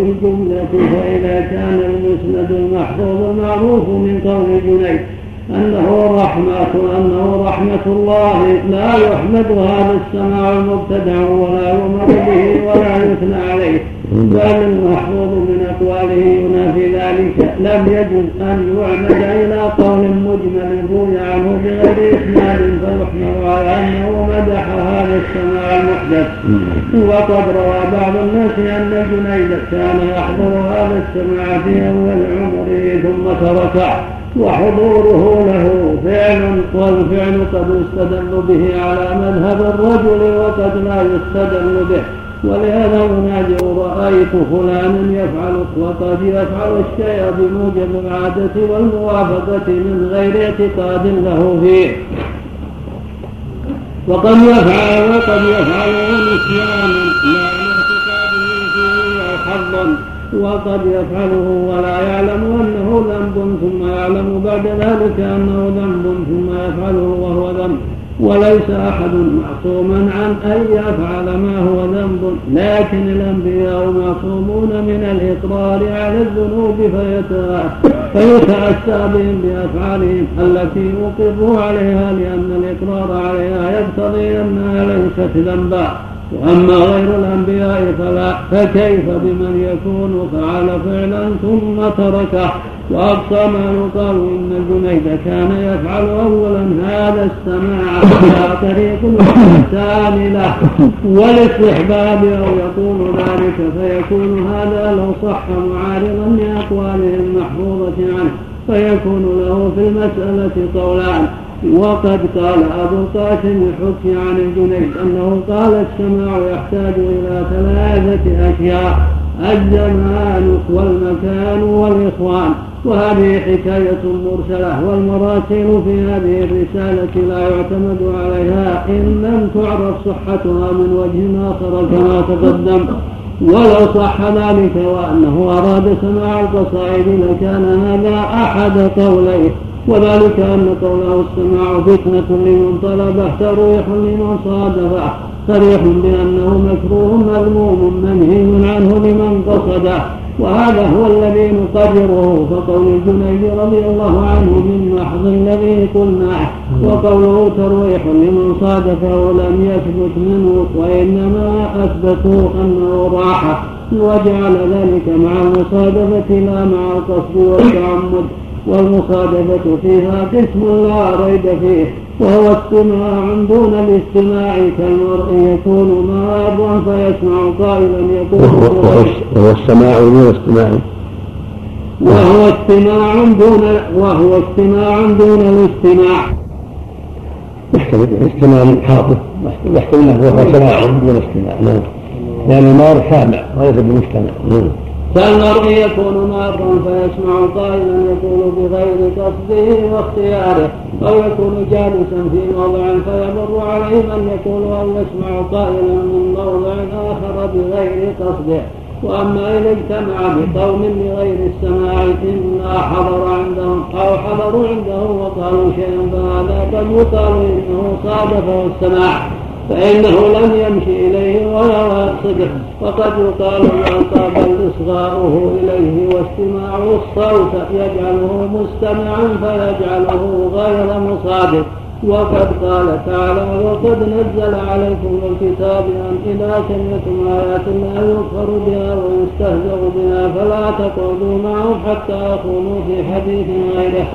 في الجملة فإذا كان المسند المحفوظ المعروف من قول جنيد أنه رحمة أنه رحمة الله لا يحمد هذا السماع المبتدع ولا يؤمر به ولا يثنى عليه. بل المحفوظ من أقواله ينافي ذلك لم يجد أن يعمد إلى قول مجمل روي عنه بغير إسناد فيحمل على أنه مدح هذا السماع المحدث. وقد روى بعض الناس أن جنيد كان يحضر هذا السماع في أول عمره ثم تركه وحضوره له فعل والفعل قد يستدل به على مذهب الرجل وقد لا يستدل به. ولهذا ينادي رأيت فلانا يفعل وقد يفعل الشيء بموجب العادة والموافقة من غير اعتقاد له فيه. وقد يفعل وقد يفعله نسيانا لا لاعتقاده فيه أو حظا وقد يفعله ولا يعلم أنه ذنب ثم يعلم بعد ذلك أنه ذنب ثم يفعله وهو ذنب. وليس أحد معصوما عن أن يفعل ما هو ذنب لكن الأنبياء معصومون من الإقرار على الذنوب فيتأسى بهم بأفعالهم التي أقروا عليها لأن الإقرار عليها يقتضي أنها ليست ذنبا وأما غير الأنبياء فلا فكيف بمن يكون فعل فعلا ثم تركه؟ وأقصى ما يقال إن الجنيد كان يفعل أولا هذا السماع على طريق الإحسان له. والاستحباب أو يقول ذلك فيكون هذا لو صح معارضا لأقواله المحفوظة عنه. فيكون له في المسألة قولان. وقد قال أبو القاسم حكي عن الجنيد أنه قال السماع يحتاج إلى ثلاثة أشياء. الزمان والمكان والإخوان وهذه حكاية مرسلة والمراسل في هذه الرسالة لا يعتمد عليها إن لم تعرف صحتها من وجه آخر كما تقدم. ولو صح ذلك وأنه أراد سماع القصائد لكان هذا أحد قوليه وذلك أن قوله السماع فتنة لمن طلبه تريح لمن صادفه. صريح بأنه مكروه مذموم منهي عنه لمن قصده وهذا هو الذي نقرره فقول الجنيد رضي الله عنه من محض الذي قلناه وقوله ترويح لمن صادفه لم يثبت منه وإنما أثبتوا أنه راحة وجعل ذلك مع المصادفة لا مع القصد والتعمد والمصادفة فيها قسم لا ريب فيه. وهو استماع دون الاستماع كالمرء يكون مارا فيسمع قائلا يقول وهو السماع دون استماع وهو استماع دون وهو استماع دون الاستماع. يحتمل استماع حاضر يحتمل انه سماع دون استماع نعم. لأن المار سامع وليس بمستمع نعم. كالمرء يكون مارا فيسمع قائلا يقول بغير قصده واختياره أو يكون جالسا في موضع فيمر عليه من يقول أو يسمع قائلا من موضع آخر بغير قصده. وأما إذا اجتمع بقوم بغير السماع إما حضر عندهم أو حضروا عنده وقالوا شيئا فهذا قد يقال إنه صادفه السماع. فإنه لم يمشي إليه ولا يقصده وقد يقال يعطى بل إصغاؤه إليه واستماع الصوت يجعله مستمعا فيجعله غير مصادق. وقد قال تعالى وقد نزل عليكم الكتاب أن إذا سمعتم آيات الله يكفر بها ويستهزأ بها فلا تقعدوا معهم حتى يكونوا في حديث غيره.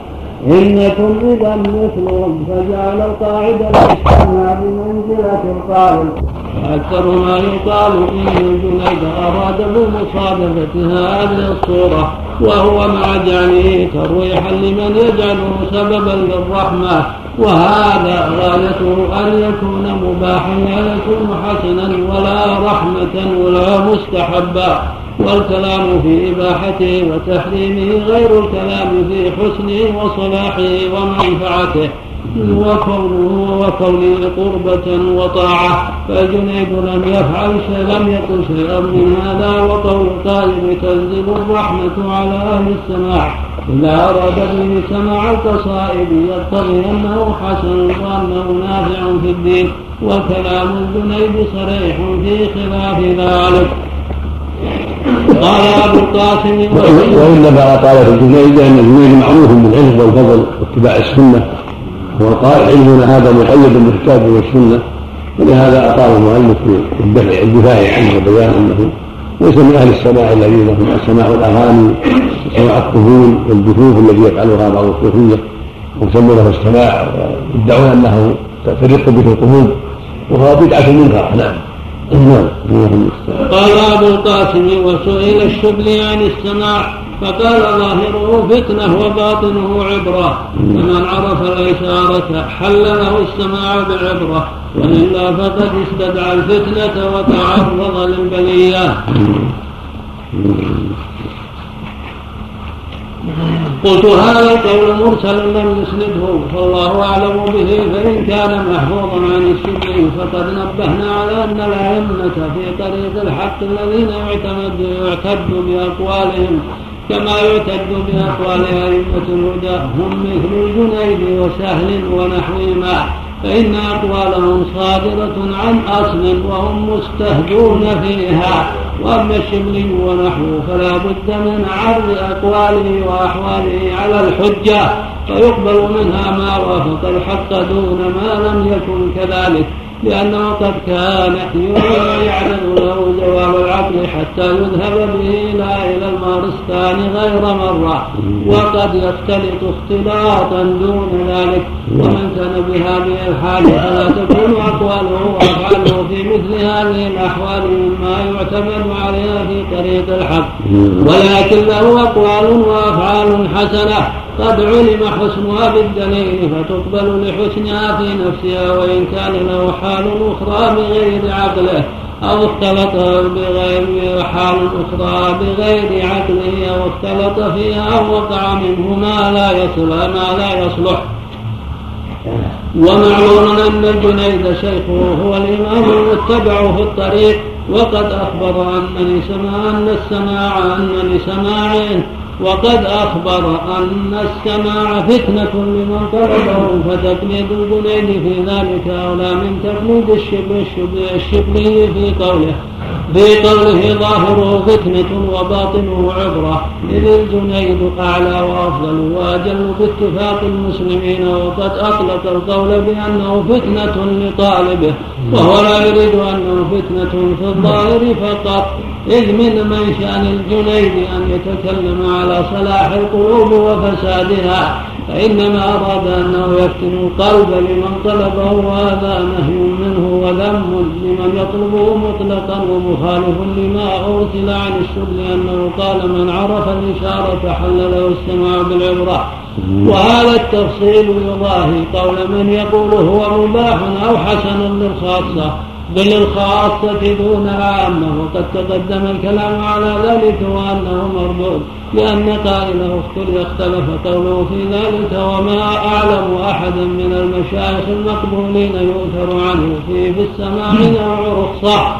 إنكم إذا مثلهم فجعل القاعدة الاجتماع بمنزلة القائل وأكثر ما يقال إن الجنيد أراد بمصادفة هذه الصورة وهو مع جعله ترويحا لمن يجعله سببا للرحمة. وهذا غايته أن يكون مباحا لا يكون حسنا ولا رحمة ولا مستحبا. والكلام في إباحته وتحريمه غير الكلام في حسنه وصلاحه ومنفعته. وكونه وكونه قربة وطاعة فالجنيد لم يفعل شيء لم يقل شيئا من هذا وقول قائم تنزل الرحمة على أهل السماع. إذا أراد به سماع القصائد يقتضي أنه حسن وأنه نافع في الدين وكلام الجنيد صريح في خلاف ذلك. قال ابو القاسم فلا قال في الجنيد لأن الجنيد معروف بالعلم والفضل واتباع السنة قال علمنا هذا مقيد بالكتاب والسنة ولهذا أطال المؤلف بالدفع الدفاع عنه وبيان أنه ليس من أهل السماع الذين هم سماع الأغاني وسماع الطفول والدفوف الذي يفعلها بعض الصوفية ويسمونه السماع ويدعون أنه ترق به القلوب وهو بدعه منكره نعم. قال أبو القاسم وسئل الشبلي عن السماع فقال ظاهره فتنة وباطنه عبرة فمن عرف الإشارة حل له السماع بعبرة وإلا فقد استدعى الفتنة وتعرض للبلية. قلت هذا القول مرسل لم يسنده فالله أعلم به فإن كان محفوظا عن السنة فقد نبهنا على أن الأئمة في طريق الحق الذين يعتمد يعتد بأقوالهم كما يعتد بأقوال أئمة الهدى هم مثل الجنيد وسهل ونحوهما فإن أقوالهم صادرة عن أصل وهم مستهدون فيها. وأما الشبلي ونحوه فلا بد من عرض أقواله وأحواله على الحجة فيقبل منها ما وافق الحق دون ما لم يكن كذلك. لأنه قد كان يعرض له جواب العقل حتى يذهب به إلى المارستان غير مرة. وقد يختلط اختلاطا دون ذلك. ومن كان بهذه الحال فلا تكون أقواله وأفعاله في مثل هذه الأحوال مما يعتمد عليها في طريق الحق. ولكن له أقوال وأفعال حسنة. قد علم حسنها بالدليل فتقبل لحسنها في نفسها وإن كان له حال أخرى بغير عقله أو اختلط بغير حال أخرى بغير عقله أو اختلط فيها أو وقع منه ما لا يصلح ما لا يصلح. ومعلوم أن الجنيد شيخه هو الإمام المتبع في الطريق وقد أخبر أنني سمع أن السماع أن لسماعين وقد أخبر أن السماع فتنة لمن طلبه فتقليد الجنيد في ذلك أولى من تقليد الشبل الشبلي في قوله. في قوله ظاهره فتنة وباطنه عبرة. إذ الجنيد أعلى وأفضل وأجل باتفاق المسلمين وقد أطلق القول بأنه فتنة لطالبه وهو لا يريد أنه فتنة في الظاهر فقط. إذ من من شأن الجنيد أن يتكلم على صلاح القلوب وفسادها فإنما أراد أنه يفتن القلب لمن طلبه وهذا نهي منه وذم لمن يطلبه مطلقا ومخالف لما أرسل عن الشر لأنه قال من عرف الإشارة حل له السماع بالعبرة. وهذا التفصيل يضاهي قول من يقول هو مباح أو حسن للخاصة. بل الخاصة دون العامة وقد تقدم الكلام على ذلك وأنه مردود لأن قائله اختلف قوله في ذلك وما أعلم أحدا من المشايخ المقبولين يؤثر عنه فيه في السماع نوع رخصة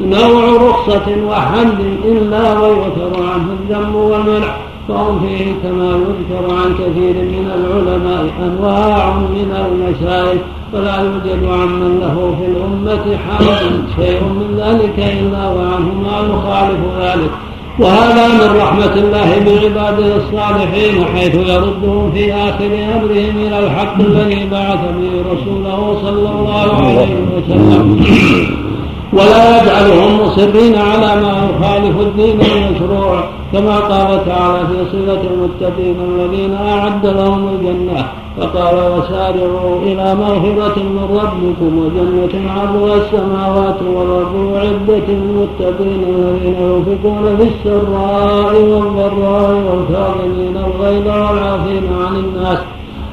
نوع رخصة وحمد إلا ويؤثر عنه الذم والمنع. فهم فيه كما يذكر عن كثير من العلماء أنواع من المشايخ فلا يوجد عمن له في الأمة حامل شيء من ذلك إلا وعنه ما يخالف ذلك. وهذا من رحمة الله بعباده الصالحين حيث يردهم في آخر أمرهم إلى الحق الذي بعث به رسوله صلى الله عليه وسلم. ولا يجعلهم مصرين على ما يخالف الدين المشروع. كما قال تعالى في صفة المتقين الذين أعد لهم الجنة فقال وسارعوا إلى مغفرة من ربكم وجنة عرضها السماوات والأرض أعدت للمتقين الذين ينفقون في السراء والضراء والكاظمين الغيظ والعافين عن الناس.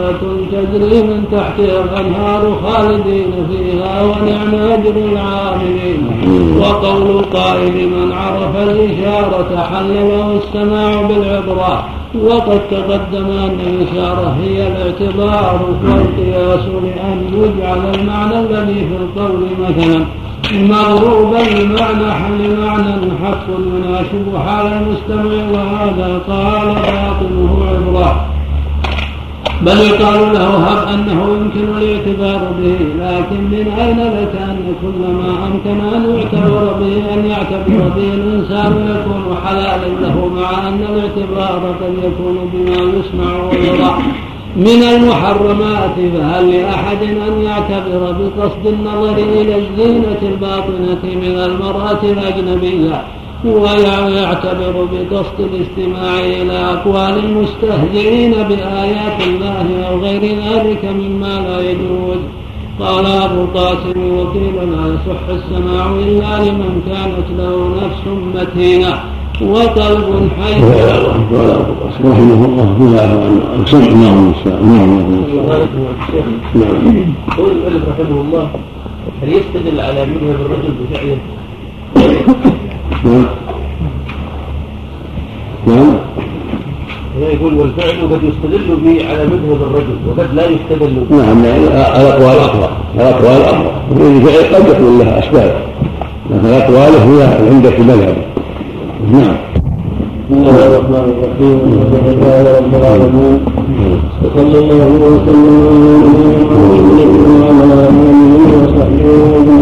وجنات تجري من تحتها الأنهار خالدين فيها ونعم أجر العاملين. وقول القائل من عرف الإشارة حل له السماع بالعبرة. وقد تقدم أن الإشارة هي الاعتبار والقياس لأن يجعل المعنى الذي في القول مثلا. مغروبا لمعنى لمعنى حق يناسب حال المستمع وهذا قال باطنه عبرة. بل يقال له هب أنه يمكن الاعتبار به لكن من أين لك أن كل ما أمكن أن يعتبر به أن يعتبر به الإنسان يكون حلالا له مع أن الاعتبار قد يكون بما يسمع ويرى. من المحرمات فهل لأحد أن يعتبر بقصد النظر إلى الزينة الباطنة من المرأة الأجنبية؟ ويعتبر بقصد الاستماع إلى أقوال المستهزئين بآيات الله أو غير ذلك مما لا يجوز. قال أبو القاسم وقيل لا يصح السماع إلا لمن كانت له نفس متينة وقلب حي. رحمه الله. فيها عن سمع نعم نعم نعم قول المؤلف رحمه الله هل يستدل على مذهب الرجل بفعله؟ نعم. نعم. يقول والفعل قد يستدل به على مذهب الرجل وقد لا يستدل به. نعم الأقوال اقوى الأقوال اقوى الفعل قد يكون لها أسباب. لكن اقواله هي عندك مذهب نعم. بسم الله الرحمن الرحيم. الحمد لله رب العالمين وصلى الله وسلم على آله وصحبه ومن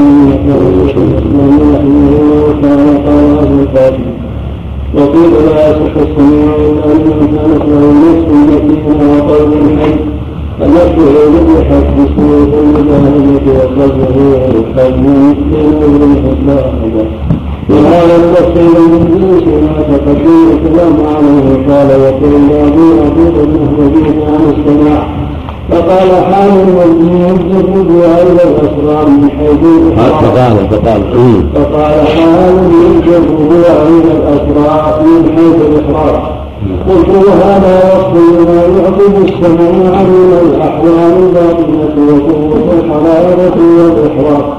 قال أهل الفاتحه وقيل لا يصح السميع الا لمن كانت له نفس مكين وقلب حي حسب سوء الجاهليه والقلب هو الحي بين الحسنى وهذا التفصيل من جنس ما تقدم الكلام عليه قال وقيل ابي عقيق المهدي عن السماع فقال حامل يجب بهذا الاسرار من حيث فقال فقال فقال حامل يجب بهذا الاسرار من حيث الاحرار قلت وهذا وصف لما يعقب السماع من الاحوال الباطنه وقوه الحراره والاحراق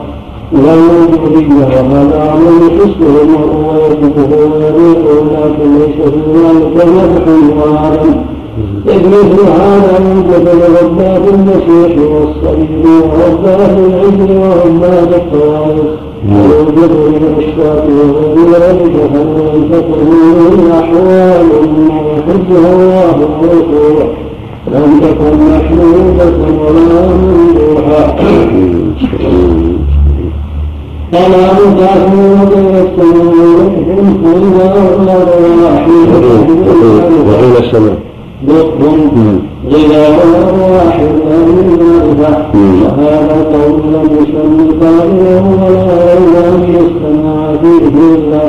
والوجودية وهذا أمر يحسه المرء ويصفه ويليقه لكن ليس في ذلك مدح وعدم إذ مثل هذا يوجد لعباد المسيح والصليب وعباد العجل وعباد الطوائف ويوجد للأشفاق وغير ذلك فهو تكون من أحوال ما يحبها الله ورسوله لم تكن محمودة ولا ممدوحة جعفر وقيل السماء. فإذا أغلى رواحي وقيل السماء غذاء واحد من معرفة وهذا قول لم يسمي قائله ولا يرى أن يستمع فيه إلا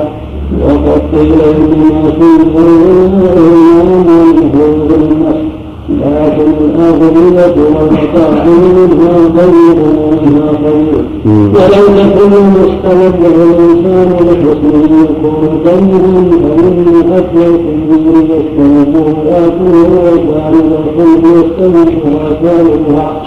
وقد قيل سمي الناس لكن الآخرية والمطاعم منها ضيق ومنها خير ولو تكن مستمد الإنسان بحسنه يكون طيب فمن أكل الخنزير يجتنبه آكله وشارب الخلق يستمعها سالكها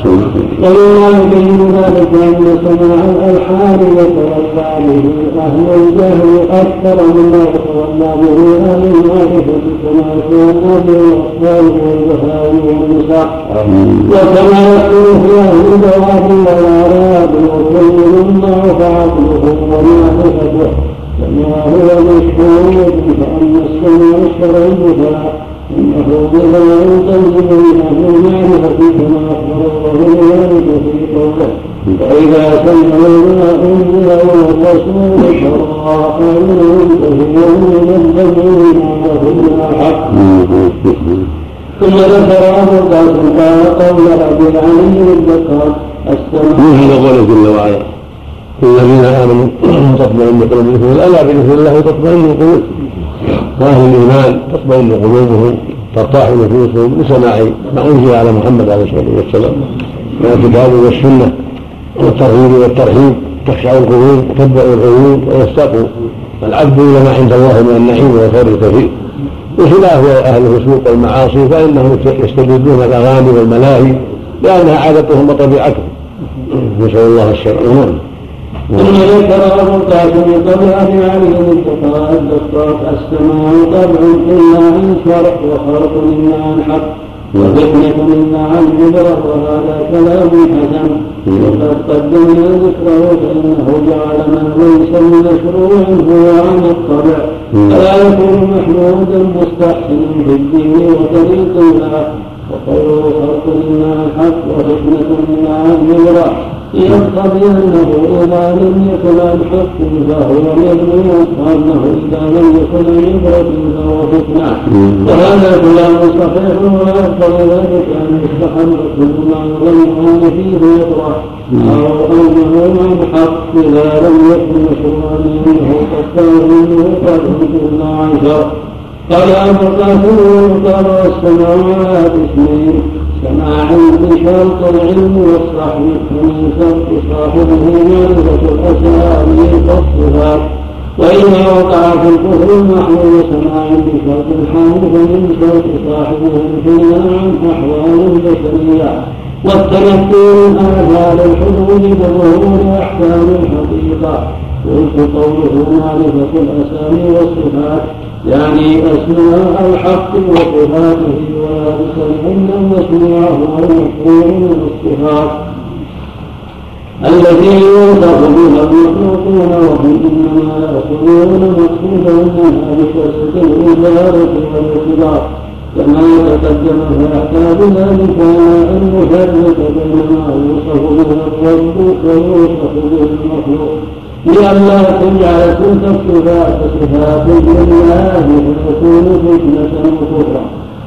ومما يبين ذلك أن سماع الألحان يتربى به أهل الجهل أكثر مما يتولى به أهل المعرفة كما كان بالأطفال والبهائم والنساء وكما يكون في أهل البواب والأعراب وكل مما عقله ومعرفته كما هو مشهور فأما السمع الشرعي فلا إنه بلا ينتزع من أهل المعرفة كما أخبر الله ذلك في قوله فإذا سمعوا ما أنزل إلى الرسول شرعا فإنهم ينتهون من الذين هم الحق ثم ذكر أبو القاسم قال قول ابي علي الذكر السماء مثل قوله جل وعلا. الذين آمنوا تطمئن قلوبهم الا بذكر الله تطمئن القلوب. وأهل الإيمان تطمئن قلوبهم ترتاح نفوسهم بسماع ما انزل على محمد عليه الصلاة والسلام. من الكتاب والسنة والترغيب والترهيب تخشع القلوب تتبع العيون ويستقوا العبد إلى ما عند الله من النعيم والخير الكثير. بخلاف أهل الفسوق والمعاصي فإنهم يستجيبون الأغاني والملاهي لانها عادتهم وطبيعتهم. نسأل الله السلامه نعم. ثم ذكر ابو القاسم قبل ان الدكتور السماء طبع إلا وفتنة منا عن عبرة وهذا كلام حسن وقد قدمنا ذكره فإنه جعل ما ليس من مشروع هو عن الطبع. فلا يكون محمودا مستحسنا في الدين وطريق الله. وقوله خلق منا الحق وفتنة منا عن عبرة يقتضي انه إذا لم يكن عن حق فهو مذموم وأنه إذا لم يكن عن عبرة فهو فتنة. وهذا كلام صحيح ويقتضي ذلك ان يستحب كل ما يظن فيه يطرح أو أنه عن حق إذا لم يكن مشروعا منه قد كان منه قد الا عن شر قال أبو القاسم قال والسماء على اسمين سماع بشرط العلم والصحب من شرط صاحبه معرفة الأسرار والصفات وإذا وقع في الكفر المحمول سماع بشرط الحال فمن شرط صاحبه الحنان عن أحوال البشرية والتمكن من آثار الحدود بظهور أحكام الحقيقة. قلت قوله معرفة الأسامي والصفات. يعني أسماء الحق وصفاته وذلك أن مسموعه المشروع من الصفات التي يوصف بها المخلوقون وهم إنما يأخذون مقصودهم منها بكسر الإدارة والإخلاص كما تقدم فيحتاج ذلك إلى أن نفرق بين ما يوصف به الرب ويوصف به المخلوق. لئلا تجعل تلك الصفات صفات لله فتكون فتنة وكفرا.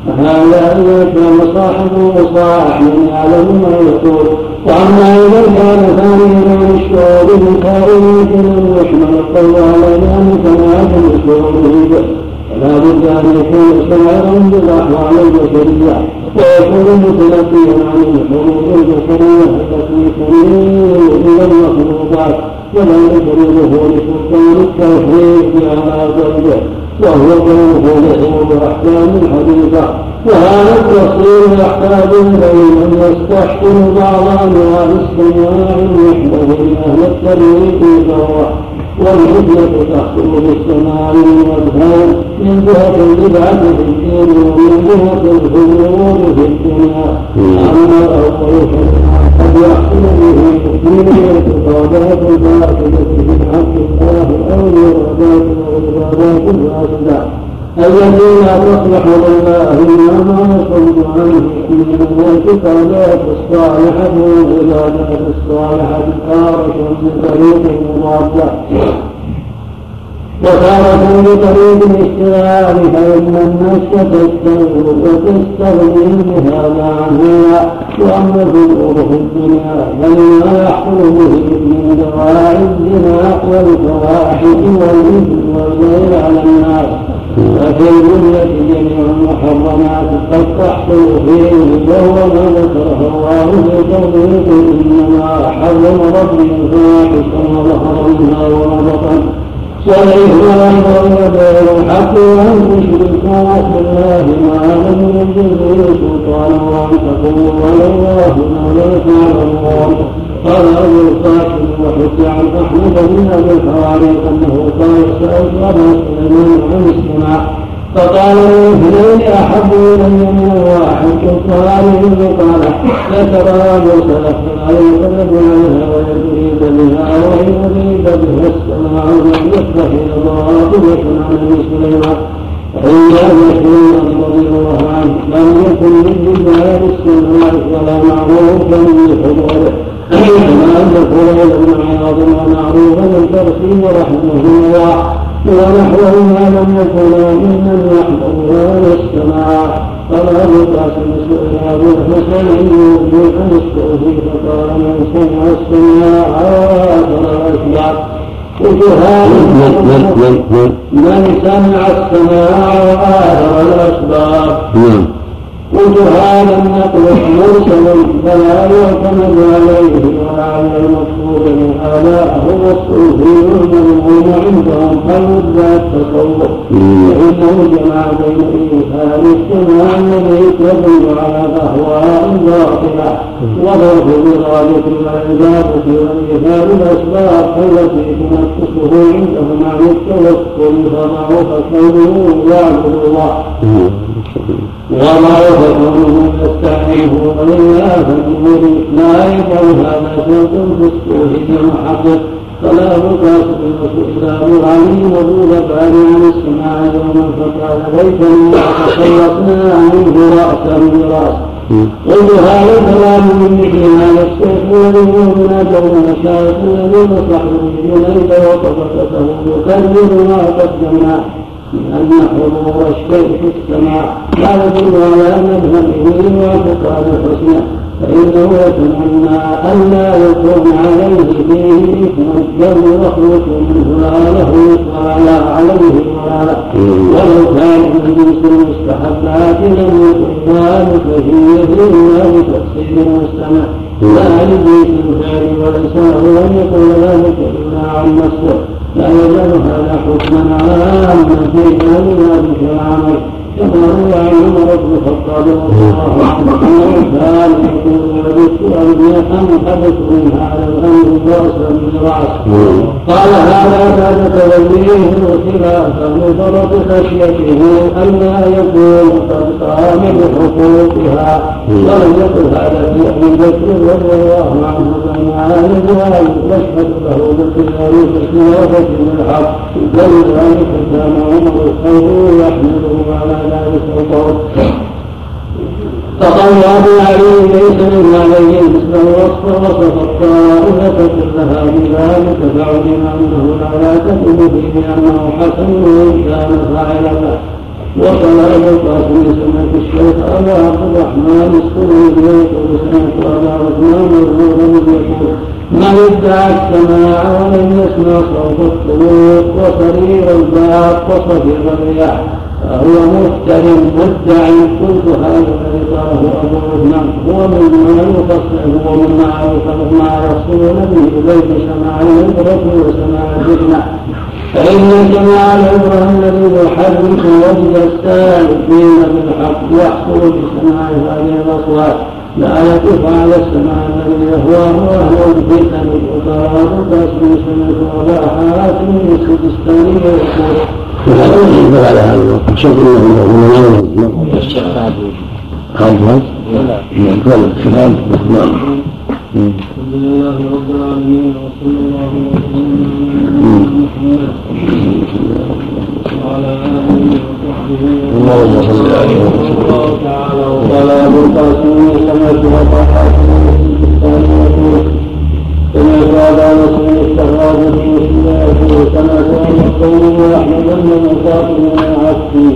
فهذا إذا كان صاحبه صالح من يعلم ما يقول. وأما إذا كان ثانيا عن الشعور بكائنات لم يشمل القول على ذلك ما الشعور به فلا بد أن يكون شاعرا بالأحوال البشرية. ويكون متلقيا عن الحروب البشرية التي تميل إلى المخلوقات. ولا يفرضه لسلطان التوحيد على قلبه وهو كونه يحول أحكام الحديثه وهذا التصوير يحتاج إلى من يستحسن بعض أنواع السماع وحده لاهل الطريق ذره والحجة تحصل بالسماع والأذهان من جهة البدعة في الدين ومن جهة الخمول في الدنيا. أما الأول يحصل به تكميل الاعتقادات الفاسدة في حق الله أو الإرادات والعبادات الفاسدة التي لا تصلح لله ما يصد عنه من الاعتقادات الصالحة والعبادات الصالحة تارة بطريق مضادة وتارة بطريق الاشتغال فإن النفس تستغفر وتستغني بهذا عنها وأما الفجور في الدنيا فلما يحصل به من دواعي الزنا والفواحش والإثم والغير على الناس وفي الجملة جميع المحرمات قد تحصل فيه وهو ما ذكره الله في قوله إنما حرم ربي الفواحش ما ظهر منها وما بطن والبغي الحق وأن تشركوا بالله ما لم ينزل به سلطانا الله ما لا تعلمون قال أبو القاسم وحج عن أحمد بن أبي الحوارث أنه قال سألت أبا سليمان عن السماع فقال الاثنين أحب إلي من الواحد كالطالب قال ذكر ابو سلف لا يقلب عنها ويريد بها وان يريد بها السماء لم يتخذ باطلة عن أبي سليمان فإن مسلم رضي الله عنه لم يكن من رجال السماء ولا معروفا بحضوره كما أن فلان بن عياض ومعروفا الفرسي رحمه الله ونحوه ما لم يكن ممن على السماع قال ابو القاسم سئل ابو الحسن يوجد عن السعودي فقال من سمع السماع واثر الاشباع من سمع السماع وآثر الأسباب. قلت هذا النقل مرسل فلا يعتمد عليه ولا على المقصود بني آباءهم والصوفيون هم عندهم خير التصوف فإنه جمع بين إيثار السماء الذي يدل على أهواء باطلة. وضرب بغاية العبادة وإيثار الأسباب التي تنقصه عندهم عن التوكل فضعف كونه يعبد الله. وضعف كونه يستعينه ولله فالجمهور لا يفعل هذا شرط في التوحيد المحقق فلا بكاس الإسلام علي وذو بال عن السماع يوما فقال ليتني تخلصنا منه رأسا براس قلت هذا الكلام من مثل هذا الشيخ الذي هو من اجر المشايخ الذين صحوا جنيد وطبقته يكرر ما قدمناه لأن حضور الشيء في السماء لا يدل على مذهبه واعتقاد الحسنى فإنه يتمنى ألا يكون عليه فيه إثم بل يخلق منه لا له ولا عليه ولا له ولو كان من جنس المستحبات لم يكن ذلك فيه إلا لتقصير المستمع لا لجنس الفعل وليس له أن يقول ذلك إلا عن نفسه لا يزال هذا حكما عاما في ذلك العمل كما عمر بن الخطاب رضي الله عنه كان يقول حدث من الامر من قال هذا بعد توليه الخلافه لفرط خشيته الا يكون قد قام بحقوقها ولم يقل هذا في ابي بكر رضي الله عنه بين عالم يشهد له بالخيار في الخلافه بالحق ولذلك كان عمر الخير يحمله على القول تطوع عليه ليس من عليه مثل الوصف وصف الطائفة كلها بذلك فعلم أنه لا تكون فيه لأنه حسن وإن كان فاعلا له وقال أبو القاسم سمعت الشيخ أبا عبد الرحمن السري يقول سمعت أبا عثمان مذهولا يقول من ادعى السماع ولم يسمع صوت الطلوع وسرير الباب وصفير الرياح فهو مفتر مدع قلت هذا الذي قاله ابو عثمان هو مما يفصل هو مما مما يفصلون به بين سماع العبرة وسماع الفتنة. فإن سماع العبرة الذي يحرك وجه السالكين بالحق يحصل بسماع هذه الأصوات. لا يقف على السماع الذي يهواه وهو الفتن هذا الوقت شرط انه من نعم الحمد لله رب العالمين وصلى الله وسلم على محمد وعلى اله وصحبه اللهم صل عليه وسلم الله تعالى وقال ابو القاسم سمعت وقال سمعت ابا مسلم استخراج في مسلمه سمعت ان القوم احمد بن مصاب بن العسكري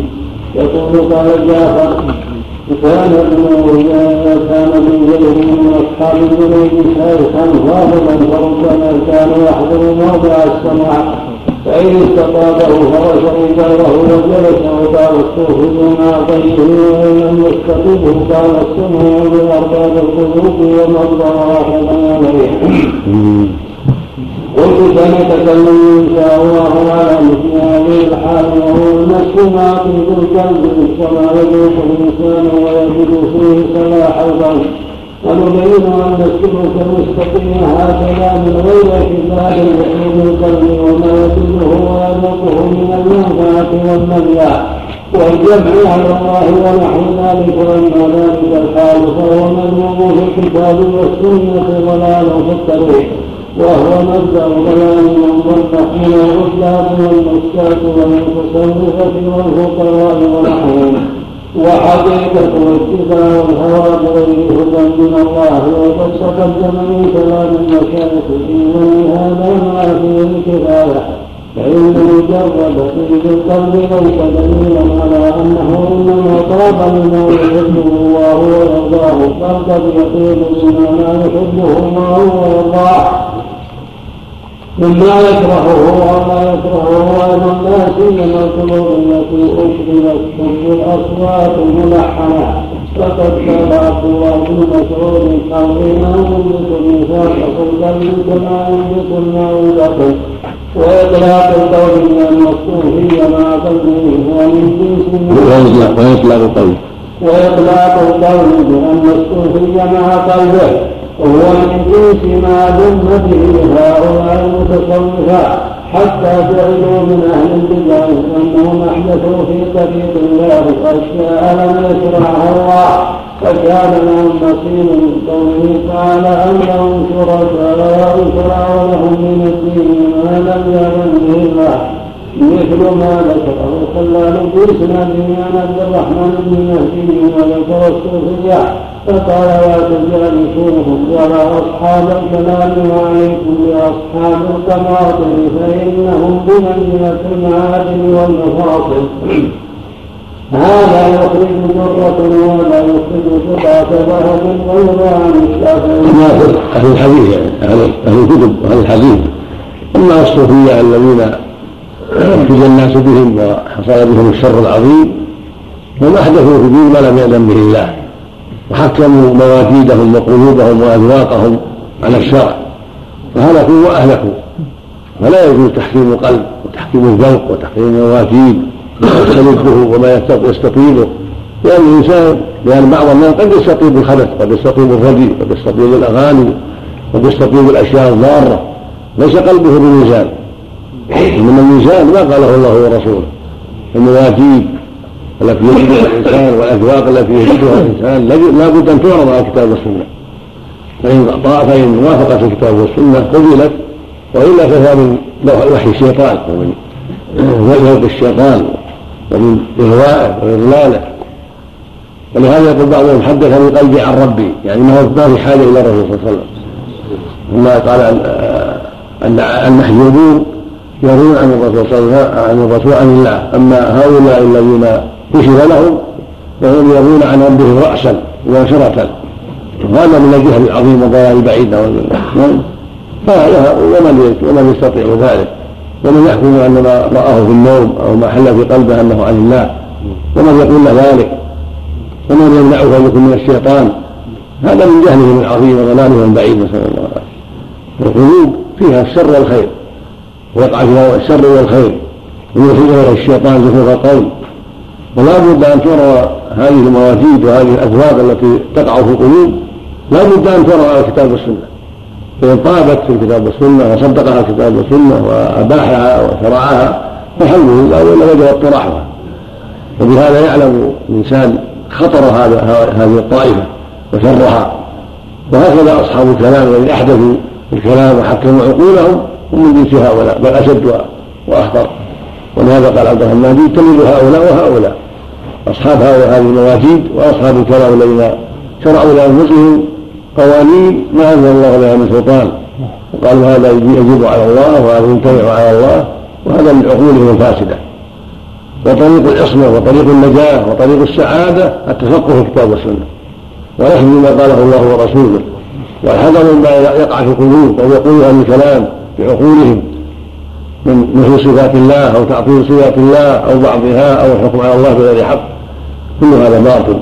يقول قال جعفر كان ابن كان من غيره من اصحاب الجنيد شيخا غالبا فربما كان يحضر موضع السمع فإن استطابه فرش إزاره وجلس وقال الصوفيون أعطيه وإن لم يستطبه قال السمع بأرباب القلوب ومرضى راحلا عليه قلت سنتكلم ان شاء الله على مثل هذه الحال وهو المسك معقد القلب كما يذوق الإنسان ويجد فيه صلاح القلب ونبين ان السلوك المستقيم هكذا من غير اعتبار لحوم القلب وما يدله ويذوقه من المنفعه والمنفعه والجمع على الله ونحو ذلك واما ذلك الحال فهو مذموم في الكتاب والسنة ضلال في الطريق وهو مبدأ بيان من العزلة والمسكات والمتصوفة والفقراء ونحوهم. وحقيقة الاتباع والهوى هدى من الله وقد تقدم من كلام المشايخ في هذا ما فيه الكفاية. فإن مجرد طيب القلب ليس دليلا على أنه إنما طاب لما يحبه الله ويرضاه بل قد يطيب بما لا يحبه الله ويرضاه مما يكرهه وما يكرهه أيضا لا سيما القلوب التي أشربت حب الأصوات الملحنة. فقد كان عبد الله بن مسعود قوينا ينبت الميثاق القلب كما ينبت الماء البطن وإطلاق القول من المصروفي مع قلبه هو من جنس ويطلق القول وإطلاق القول بأن الصوفي مع قلبه وهو من جنس ما ذم به هؤلاء المتصوفة حتى جعلوا من أهل البدع أنهم أحدثوا في طريق الله أشياء لم يشرعها الله. فكان لهم نصيب من قوله تعالى أن لهم شركاء شرعوا لهم من الدين ما لم يأذن به الله. مثل ما ذكره خلال في سنده عن عبد الرحمن بن مهدي وذكر الصوفية. فقال لا تجالسوهم ولا أصحاب الكلام وعليكم بأصحاب القناطر فإنهم بمنزلة المعادن والمفاصل هذا يخرج مرة ولا يخرج سبعة ذهب غير عن الشافعي. أهل الحديث يعني أهل الكتب وأهل الحديث. أما الصوفية الذين ابتلي الناس بهم وحصل بهم الشر العظيم هم أحدثوا في الدين ما لم يأذن به الله. وحكموا مواجيدهم وقلوبهم وأذواقهم على الشرع. فهلكوا وأهلكوا. فلا يجوز تحكيم القلب وتحكيم الذوق وتحكيم المواجيد ويستلذه وما يستطيبه لأن الإنسان لأن بعض الناس قد يستطيب الخبث قد يستطيب الردي قد يستطيب الأغاني قد يستطيب الأشياء الضارة. ليس قلبه بميزان من الميزان ما قاله الله ورسوله. المواجيد. التي يجدها الإنسان والأذواق التي يجدها الإنسان. لا بد أن تعرض على الكتاب والسنة. فإن فإن وافقت الكتاب والسنة قبلت والا فهي من وحي الشيطان ومن ذوق الشيطان ومن اغوائه واضلاله ولهذا يقول بعضهم حدثني قلبي عن ربي يعني ما ما في حاجة إلى الرسول صلى الله عليه وسلم. ثم قال ان المحجوبون يروون عن الرسول صلى الله عليه وسلم عن الرسول عن الله. أما هؤلاء الذين كشف لهم فهم يروون عن ربهم رأسا مباشره وهذا من الجهل العظيم والضلال البعيد ومن ومن يستطيع ذلك. ومن يحكم أن ما رآه في النوم أو ما حل في قلبه أنه عن الله. ومن يقول ذلك. ومن يمنعه أن يكون من الشيطان. هذا من جهله العظيم وضلاله البعيد نسأل الله العافية. القلوب فيها الشر والخير. ويقع فيها الشر والخير. ويوحي اليها الشيطان زخرف القول. ولا بد أن ترى هذه المواجيد وهذه الاذواق التي تقع في القلوب لا بد أن ترى على الكتاب والسنة فإن طابت في الكتاب والسنة وصدقها الكتاب والسنة وأباحها وشرعها فالحمد لله والا وجب اطراحها وبهذا يعلم الإنسان خطر هذا هذه الطائفة وشرها. وهكذا أصحاب الكلام الذين أحدثوا الكلام وحكموا عقولهم هم من جنس هؤلاء بل اشد وأخطر. ولهذا قال عبد الرحمن يجتنب هؤلاء وهؤلاء أصحاب هذه المواجيد وأصحاب الكلام الذين شرعوا لانفسهم قوانين ما أنزل الله بها من سلطان. وقالوا هذا يجب على الله وهذا يمتنع على الله وهذا من عقولهم الفاسدة. وطريق العصمة وطريق النجاة وطريق السعادة التفقه في الكتاب والسنة. ونحن بما قاله الله ورسوله والحذر مما يقع في القلوب أو يقولها من كلام بعقولهم من نفي صفات الله أو تعطيل صفات الله أو بعضها أو الحكم على الله بغير حق. كل هذا باطل.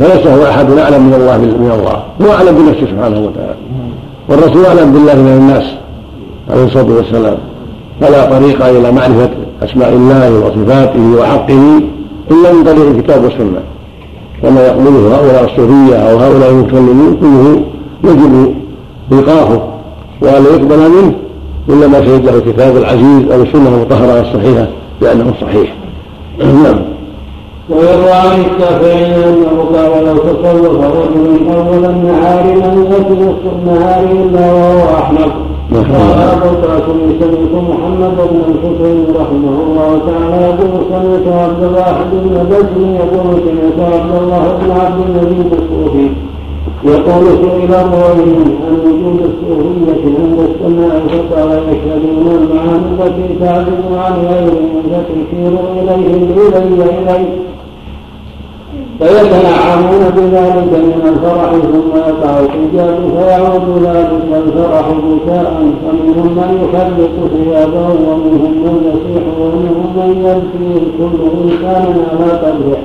فليس هو أحد اعلم من الله من الله. هو أعلم بنفسه سبحانه وتعالى. والرسول أعلم بالله من الناس عليه الصلاة والسلام. فلا طريق إلى معرفة أسماء الله وصفاته وحقه إلا من طريق الكتاب والسنة. وما يقوله هؤلاء الصوفية أو هؤلاء المتكلمين كله يجب ايقافه وأن يقبل منه إلا ما شهد له الكتاب العزيز أو السنة المطهرة الصحيحة بأنه صحيح. نعم. ويروى عن الشافعي انه قال لو تصوف رجل أول النهار لم يكن نصف النهار إلا وهو أحمد. قال أبو القاسم سمعت محمد بن الحسين رحمه الله تعالى يقول سمعت عبد الواحد بن بشر يقول سمعت عبد الله بن عبد النبي الصوفي يقول سئل الرجل عن وجود الصوفية عند السماء فقال يشهدون المعاني التي تعزم عن غيرهم فتشير إليهم إلي إليك فيتنعمون بذلك من الفرح ثم يقع الحجاب فيعود ذلك الفرح بكاء فمنهم من يخلق ثيابه ومنهم من يصيح ومنهم من يبكي كل إنسان على قدره.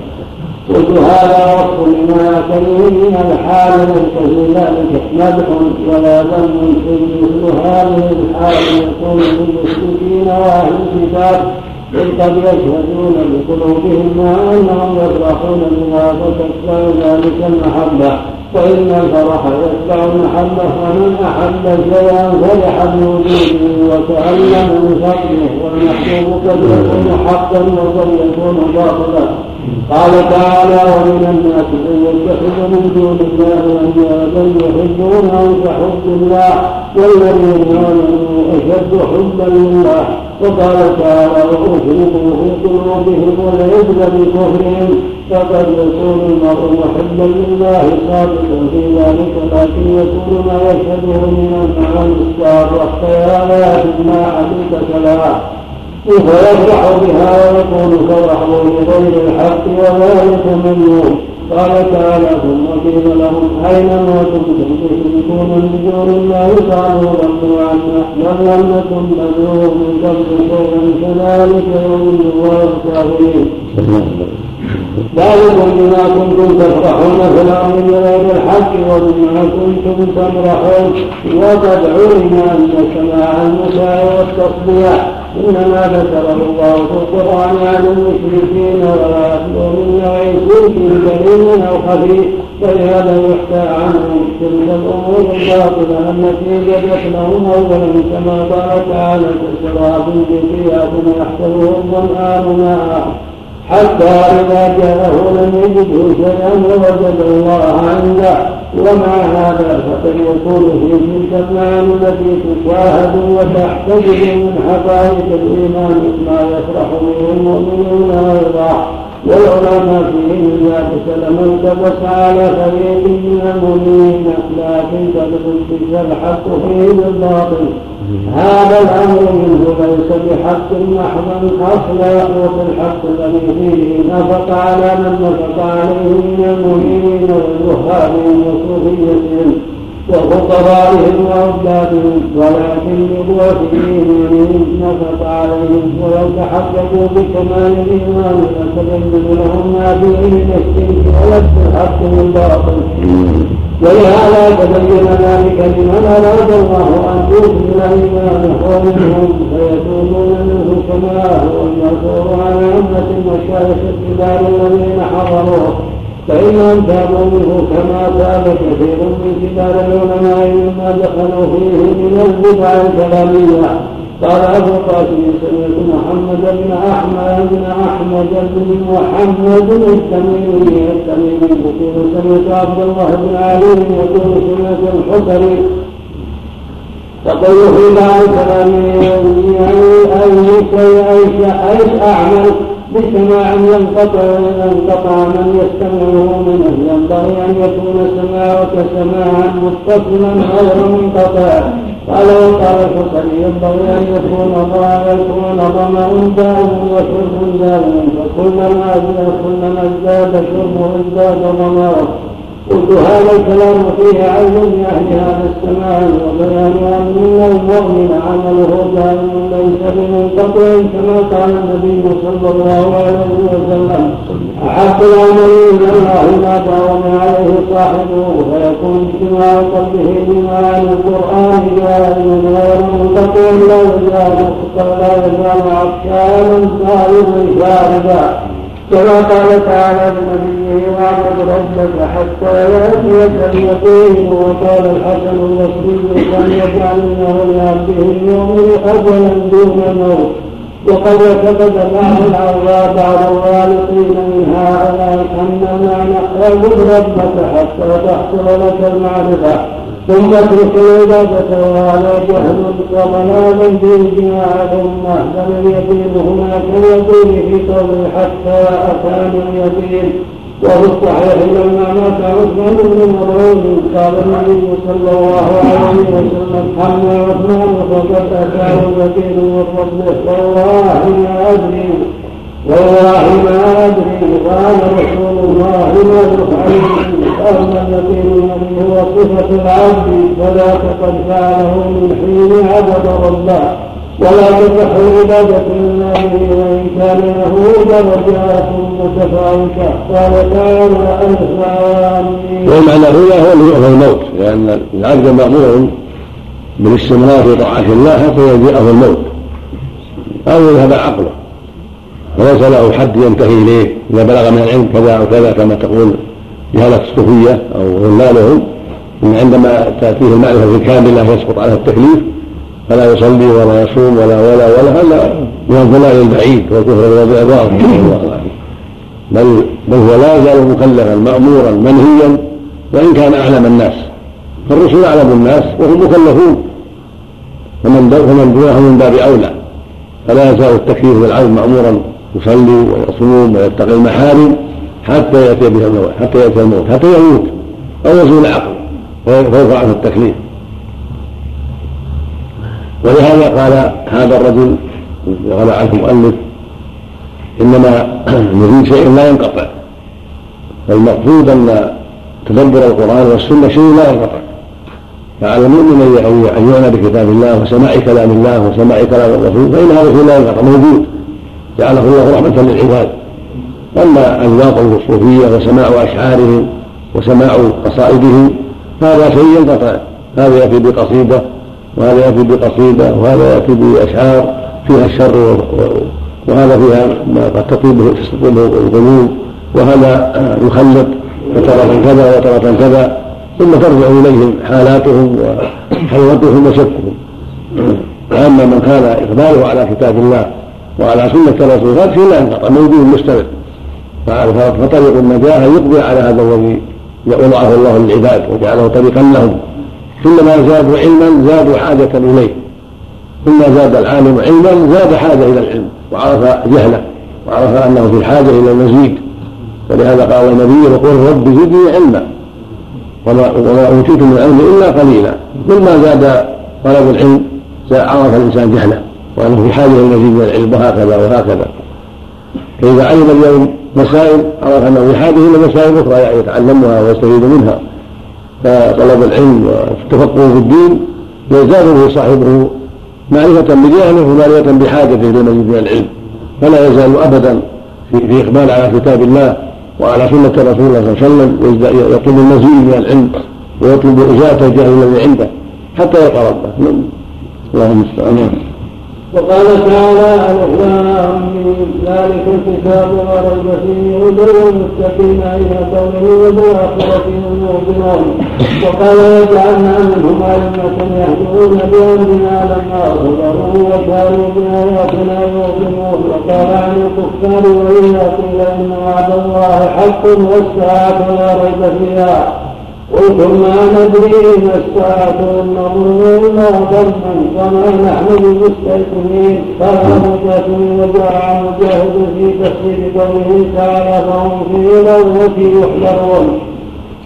قلت هذا وصف لما فيه من الحال ففي ذلك مدح ولا ذم إذ مثل هذه الحال يكون للمشركين واهل الكتاب. إذ قد يشهدون بقلوبهم ما أنهم يفرحون بما فتتبع ذلك المحبة. فإن الفرح يتبع المحبة ومن أحب شيئا فرح بوجوده وتعلم بفضله والمحبوب قد يكون حقا وقد يكون باطلا. قال تعالى ومن الناس من يتخذ من دون الله اندادا يحبونهم كحب الله والذين آمنوا أشد حبا لله. وقال تعالى واشركوا في قلوبهم والعزل بكفرهم. فقد يكون المرء محبا لله صادقا في ذلك لكن يكون ما يشهده من المعاني الصالحة خيالات ما حقيقه لها فيفرح بها ويكون فرحه لغير الحق وذلك ممنوع قال تعالى ثم قيل لهم ما كنتم؟ تشركون من دون الله قالوا عنا بل لم نكن ندعو من قبل شيئا كذلك يؤمن الله الكافرين. ذلكم بما كنتم تفرحون في الأرض بغير الحق وبما كنتم تمرحون وقد علم ان سماع المساء والتصديع إنما ذكره الله في القرآن عن المشركين ولا يخلو من نوع شرك كريم أو خفي فلهذا يحكى عنهم تلك الأمور الباطلة التي جدت لهم اولا كما قال تعالى كسراب بثياب يحسبه الظمآن ماء حتى إذا جاءه لم يجده شيئا ووجد الله عنده. ومع هذا فقد يكون في تلك المعاني التي تشاهد وتحتجب من حقائق الإيمان ما يفرح به المؤمنون ويرضى والعلماء فيه ذلك لمن التبس على فريق من المؤمنين لكن قد انتشر الحق فيه بالباطل هذا الامر منه ليس بحق محض أصلا الحق الذي فيه نفق على من نفق عليه من المؤمنين وزهادهم وصوفيتهم وفقرائهم وعبادهم ولكن بقوة إيمانهم نفق عليهم ولو تحققوا بكمال الإيمان لتبين لهم ما فيه من الشرك ولست الحق من باطل ولهذا تبين ذلك لمن أراد الله أن يكمل إيمانه منهم فيكونون منه كما هو المأثور على عامة المشايخ الكبار الذين حضروه فإنهم تابوا منه كما تاب كثير من كبار العلماء مما دخلوا فيه من البدع الكلامية. قال أبو قاسم سمعت محمد بن أحمد بن أحمد بن محمد التميمي التميمي. يقول سمعت عبد الله بن علي يقول سمعت الحسري تقول في بعض كلامه يعني أي شيء أي أعمل. بسماع ينقطع ينقطع من يستمعه منه ينبغي أن يكون سماعك سماعا متصلا غير منقطع. قال وقال الحسن ينبغي أن يكون يكون ظمأ دائم وشرب دائم فكلما كلما ازداد شربه ازداد ظمأه قلت هذا الكلام فيه عين لأهل هذا السماع وبيان أن المؤمن عمله دائم ليس بمنقطع كما قال النبي صلى الله عليه وسلم. أحب العمل إلى الله ما داوم عليه صاحبه فيكون اجتماع قلبه بمعاني القرآن دائما غير منقطع لا يزال لا يزال عطشانا سائرا شاربا. كما قال تعالى لنبيه واعبد ربك حتى ياتيك اليقين وقال الحسن البصري كان يجعل الله لعبده المؤمن اجلا دون موت وقد اعتقد بعض العرباء بعض الغالطين من هؤلاء ان معنى اعبد ربك حتى تحصل لك المعرفه ثم اترك العبادة وهذا جهل وضلال بإجماع الأمة بل اليقين هناك اليقين في قول حتى أتانا اليقين. وفي الصحيح لما مات عثمان بن مظعون قال النبي صلى الله عليه وسلم حمى عثمان فقد أتاه اليقين من فضله والله ما أدري والله ما أدري قال رسول الله ما يفعل اليقين الذي هو صفة العبد فذاك قد فعله من حين عبد ربه ولا تصح عبادة الله وإن كان له درجات متفاوتة. قال تعالى ألف والمعنى هنا هو الموت. لأن العبد مأمور بالاستمرار في طاعة الله حتى يجيئه الموت. أو يذهب عقله. وليس له حد ينتهي إليه. إذا بلغ من العلم كذا أو كذا كما تقول. جهلة الصوفية أو ظلالهم إن عندما تأتيه المعرفة الكاملة يسقط عنه التكليف فلا يصلي ولا يصوم ولا ولا ولا هذا من الضلال البعيد والكفر بالعباد بل بل هو لا يزال مكلفا مأمورا منهيا وإن كان أعلم الناس. فالرسل أعلم الناس وهم مكلفون. فمن فمن دونهم من باب أولى. فلا يزال التكليف بالعبد مأمورا يصلي ويصوم ويتقي المحارم. حتى يأتي به الموت حتى يأتي الموت حتى يموت أو يزول عقله فيرفع عنه التكليف. ولهذا قال هذا الرجل قال عنه المؤلف إنما نريد شيء لا ينقطع. فالمقصود أن تدبر القرآن والسنة شيء لا ينقطع. فعلى المؤمن أن يعنى بكتاب الله وسماع كلام الله وسماع كلام الرسول فإن هذا شيء لا ينقطع موجود. جعله الله رحمة للعباد. أما انواط الصوفيه وسماع أشعارهم وسماع قصائدهم هذا شيء ينقطع. هذا يأتي بقصيدة وهذا يأتي بقصيدة وهذا يأتي بأشعار فيها الشر وهذا فيها ما قد تطيبه تستطيبه القلوب وهذا يخلط فترة كذا وترة كذا ثم ترجع إليهم حالاتهم وحلوتهم وشكهم. وأما من كان إقباله على كتاب الله وعلى سنة الرسول هذا شيء لا ينقطع موجود مستمر. فطريق النجاة يقضي على هذا الذي وضعه الله للعباد وجعله طريقا لهم. كلما زادوا علما زادوا حاجة إليه. كلما زاد العالم علما زاد حاجة إلى العلم. وعرف جهله وعرف أنه في حاجة إلى المزيد. ولهذا قال النبي وقل رب زدني علما وما وما اوتيتم من العلم إلا قليلا. كل ما زاد طلب العلم عرف الإنسان جهله. وأنه في حاجة إلى المزيد من العلم وهكذا وهكذا. فإذا علم اليوم مسائل عرف في حاجة إلى مسائل أخرى يعني يتعلمها ويستفيد منها. فطلب العلم والتفقه في الدين يزداد به صاحبه معرفة بجهله ومعرفة بحاجته إلى مزيد من العلم. فلا يزال أبدا في, إقبال على كتاب الله وعلى سنة رسول الله صلى الله عليه وسلم يطلب المزيد من العلم ويطلب إزالة الجهل الذي عنده حتى يلقى ربه اللهم المستعان وقال تعالى الإسلام ذلك الكتاب لا ريب فيه هدى للمتقين إلى قوله وبالآخرة هم يوقنون وقال وجعلنا منهم أئمة يهدون بأمرنا لما صبروا وكانوا بآياتنا يوقنون. وقال عن الكفار وإذا قيل إن وعد الله حق والساعة لا ريب فيها. قلتم ما ندري ما الساعة نظن إلا ظنا وما نحن بمستيقنين. قال مجاهد وجاء مجاهد في تفسير قوله تعالى فهم في غرة يحذرون.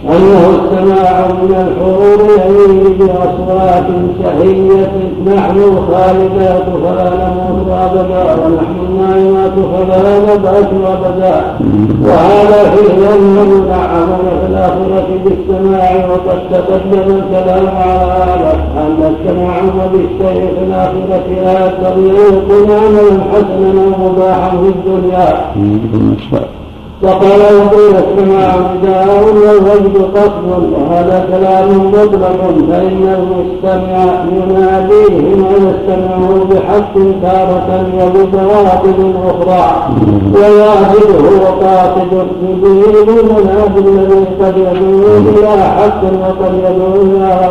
أنه السماع من الحروب يليه بأصوات شهية نحن الخالدات فلا نموت أبدا ونحن النائمات فلا نبعث أبدا وهذا فيه أنه نعم في الآخرة بالسماع وقد تقدم الكلام على هذا. أن التنعم بالشيء في الآخرة لا يقتضي أن يكون عملا حسنا ومباحا في الدنيا وقال وقيل السماع نداء والوجد قصد وهذا كلام مطلق فإن المستمع يناديه ما يستمعه بحق تارة وببواطل أخرى. وواجبه قاصد يبين المناد الذي قد يدعو إلى حق وقد يدعو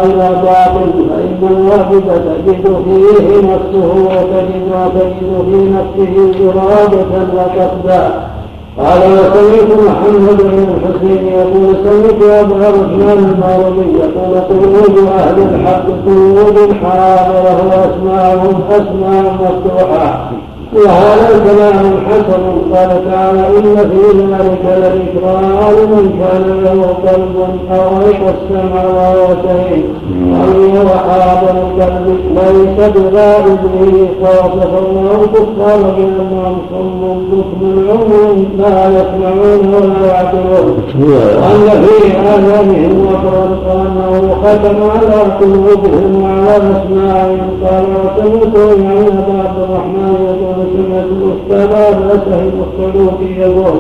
إلى باطل. فإن الواجب تجد فيه نفسه وتجد وتجد في نفسه إرادة وقصدا. قال وسمعت محمد بن الحسين يقول سمعت أبا عثمان المعروفي يقول قلوب أهل الحق قلوب حاضرة واسماعهم اسماع مفتوحة. وهذا الكلام حسن قال تعالى إن في ذلك لذكرى لمن كان له قلب أو ألقى السمع وهو شهيد حاضر القلب ليس بغائب به ووصف الله الكفار بأنهم صم بكم عمي لا يسمعون ولا يعقلون. وأن في آذانهم وقرا وأنه ختم على قلوبهم وعلى أسماعهم قال وسمعت أبا عبد الرحمن سنة المستمع فسهم الصدوق يقول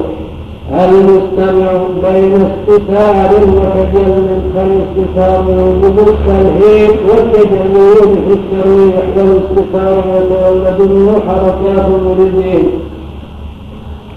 المستمع بين استثار وتجل فالاستثار يوجب التلهيب والتجلي في الترويح والاستثار يتولد منه حركات المريدين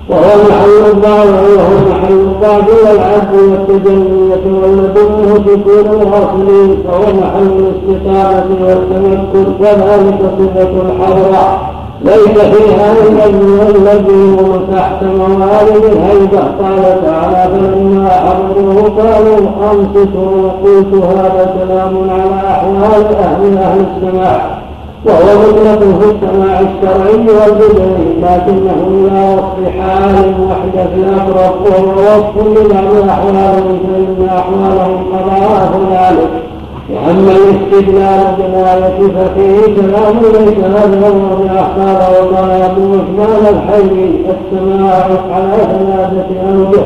وهو محل الضعف وهو محل الضعف والعبد والتجلي يتولد منه سكون الغافلين فهو محل الاستقامة والتمكن وذلك صفة الحضرة ليس فيها الذي الذي هو تحت موالد الهيبة قال تعالى فلما حضروه قالوا أنصتوا وقلت هذا كلام على أحوال أهل أهل السماع وهو مطلق في السماع الشرعي والبدعي لكنه لا وصف حال وحدة الأقرب. وهو وصف لبعض أحوالهم فإن أحوالهم أضعاف ذلك وأما الاستدلال بالآية ففيه كلام ليس هذا هو بأحقار وما يقول إكمال الحي السماع على ثلاثة أوجه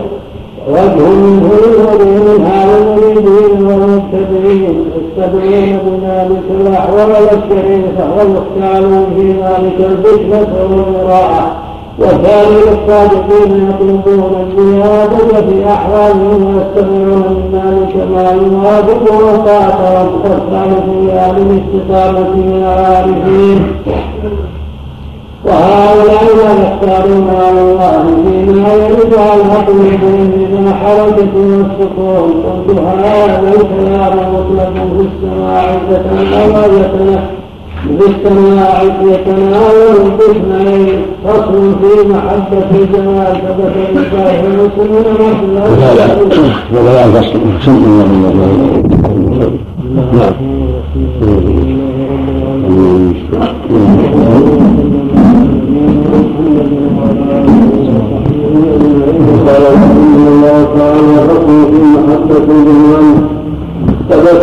وجه منه للذي منها للمريدين والمبتدئين يستدعون بذلك الأحوال الشريفة ويختارون في ذلك الفتنة والمراعاة. وكانوا الصادقين يطلبون الزيادة في أحوالهم ويستمعون ذلك ما يوافق وفاقهم والثالث في الاستقامة من العارفين وهؤلاء لا يختارون على الله فيما يرد على قلوبهم من الحركة والسكون قلت هذا الكلام مطلق في السماع فتنقل يتنفس بالاستماع يتناول باثنين فصل في محبة الجمال ثبت لله المسلمين وهذا وهذا الفصل سمع نعم قال رحمه الله تعالى فصل في محبة الجمال في صحيح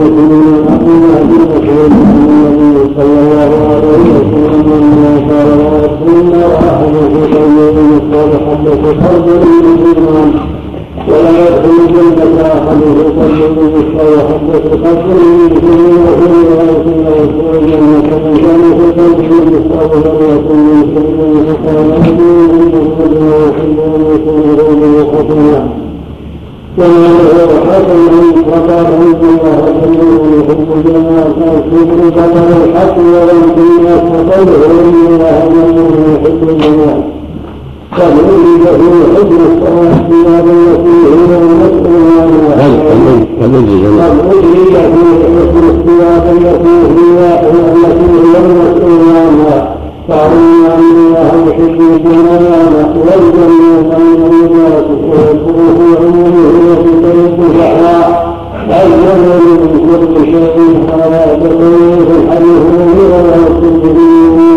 مسلم عن الله بن مسعود عن النبي صلى الله عليه وسلم انه قال لا يكون احد في قلبه مثقال حبه خردل من الايمان ولا يدخل الجنة أحد في قلبه مثقال حبة خردل من الايمان وفي رواية لا يدخل الجنة من كان في قلبه مثقال ذرة من كبر فقال أبي لا يحب أن يكون غيره خطيئا كما له حسن وقال ان الله سميع يحب الجماعه فاكتب قدر الحق ويمكن الناس وقوله ان الله سميع يحب الجماعه قد وجد في حكم ثياب التي هي المسؤول عنها قد وجد في حكم الثياب التي هي التي ان الله يحب الجمال والجنه بين الناس ويذكره وفي طريق الصحراء الجنه من كل شيء حياه في الحديث ولا يصل به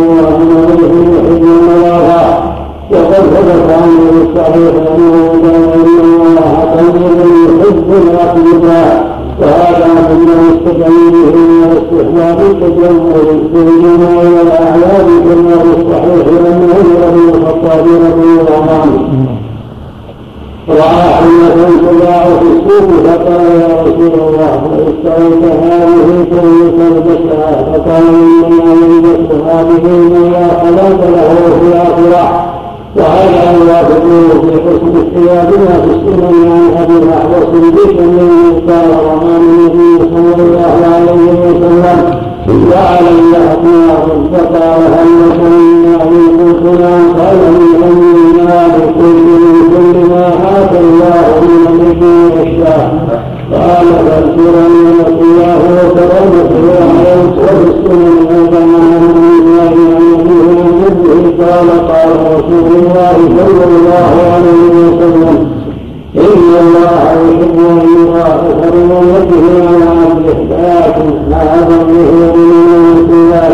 وان عليه يحب المراها وقد ثبت عنه الصحيح انه كان أن الله طيبا يحب الاطيباء وهذا مما يستدعي به من استحباب التجمل بالجموع والاعياد كما في الصحيح ان عمر بن الخطاب رضي الله عنه رأى حمة تباع في السوق فقال يا رسول الله اشتريت هذه كيف لبسها فقال إنما يلبس هذه من لا خلاق له في الاخره وهذا يوافقه في حسن الثياب ما في السنن عن أبي الأحوص بن قال رمان النبي صلى الله عليه وسلم. وعلى الاحمر فقال هل لك من فلان قال من امنا بكل من كل ما اتى الله من النبي والشاه قال فاذكرني الله وكرمته وبالسنن أيضا قال قال رسول الله صلى الله عليه وسلم إن الله يحب أن من وجهه على عبده لكن هذا به من الله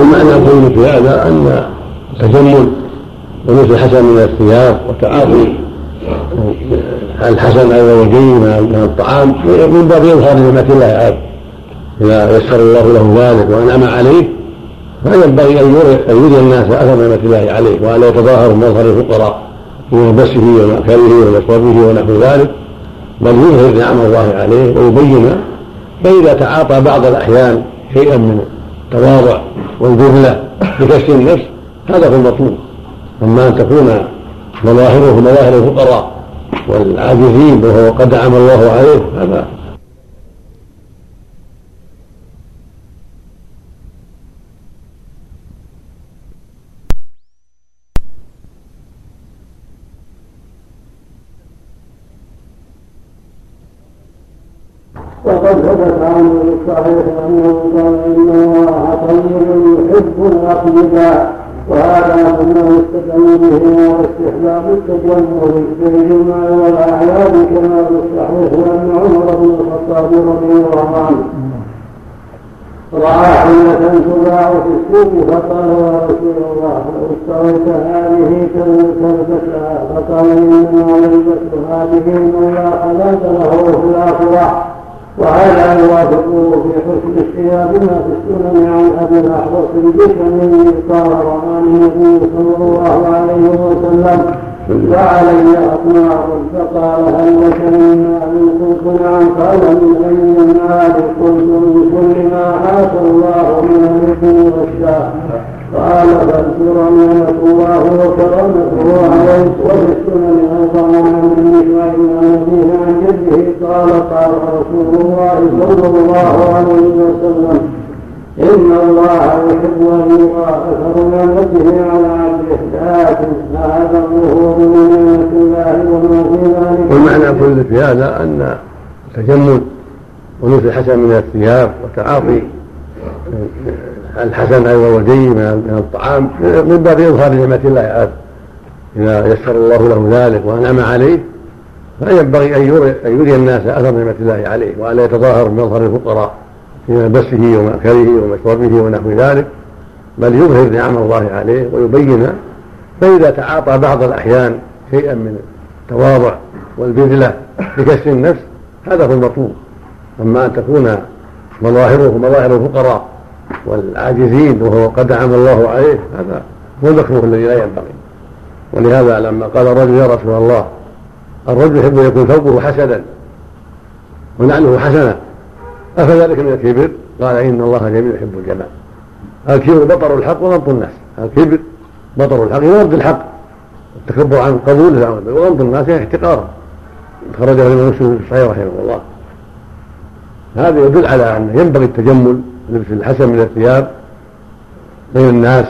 ومن ذلك نقول في هذا أن التجمل وليس الحسن من الثياب وتعاطي الحسن على الوجهين من الطعام من باب اظهار نعمه الله عز إذا يسر الله له ذلك وأنعم عليه. فينبغي أن يري الناس أثر نعمة الله عليه والا يتظاهر بمظهر الفقراء في ملبسه ومأكله ومشربه ونحو ذلك بل يظهر نعم الله عليه ويبين فإذا تعاطى بعض الأحيان شيئا من التواضع والذلة بكشف النفس هذا هو المطلوب. أما أن تكون مظاهره مظاهر الفقراء والعاجزين وهو قد نعم الله عليه هذا عن جده قال قال رسول الله صلى الله عليه وسلم إن الله يحب أن يرى أثر نعمته على عبده لكن هذا الظهور من نعمة الله وما في ذلك والمعنى كل في هذا أن التجمل ولبس الحسن من الثياب وتعاطي الحسن على الوجهين من الطعام من باب إظهار نعمة الله إذا يسر الله له ذلك وأنعم عليه. أن يري, أن يري الناس اثر نعمة الله عليه والا يتظاهر بمظهر الفقراء في ملبسه ومأكله ومشربه ونحو ذلك بل يظهر نعم الله عليه ويبين فإذا تعاطى بعض الأحيان شيئا من التواضع والبذلة بكسر النفس هذا هو المطلوب. أما أن تكون مظاهره مظاهر الفقراء والعاجزين وهو قد نعم الله عليه هذا هو المكروه الذي لا ينبغي. ولهذا لما قال الرجل يا رسول الله الرجل يحب أن يكون ثوبه حسنا ونعله حسنا. أفذلك من الكبر؟ قال إن الله جميل يحب الجمال. الكبر بطر الحق وغمط الناس. الكبر بطر الحق يرد الحق. التكبر عن قبوله وغمط الناس احتقاره خرجه الامام مسلم في الصحيح رحمه الله. هذا يدل على أن ينبغي التجمل لبس الحسن من الثياب بين الناس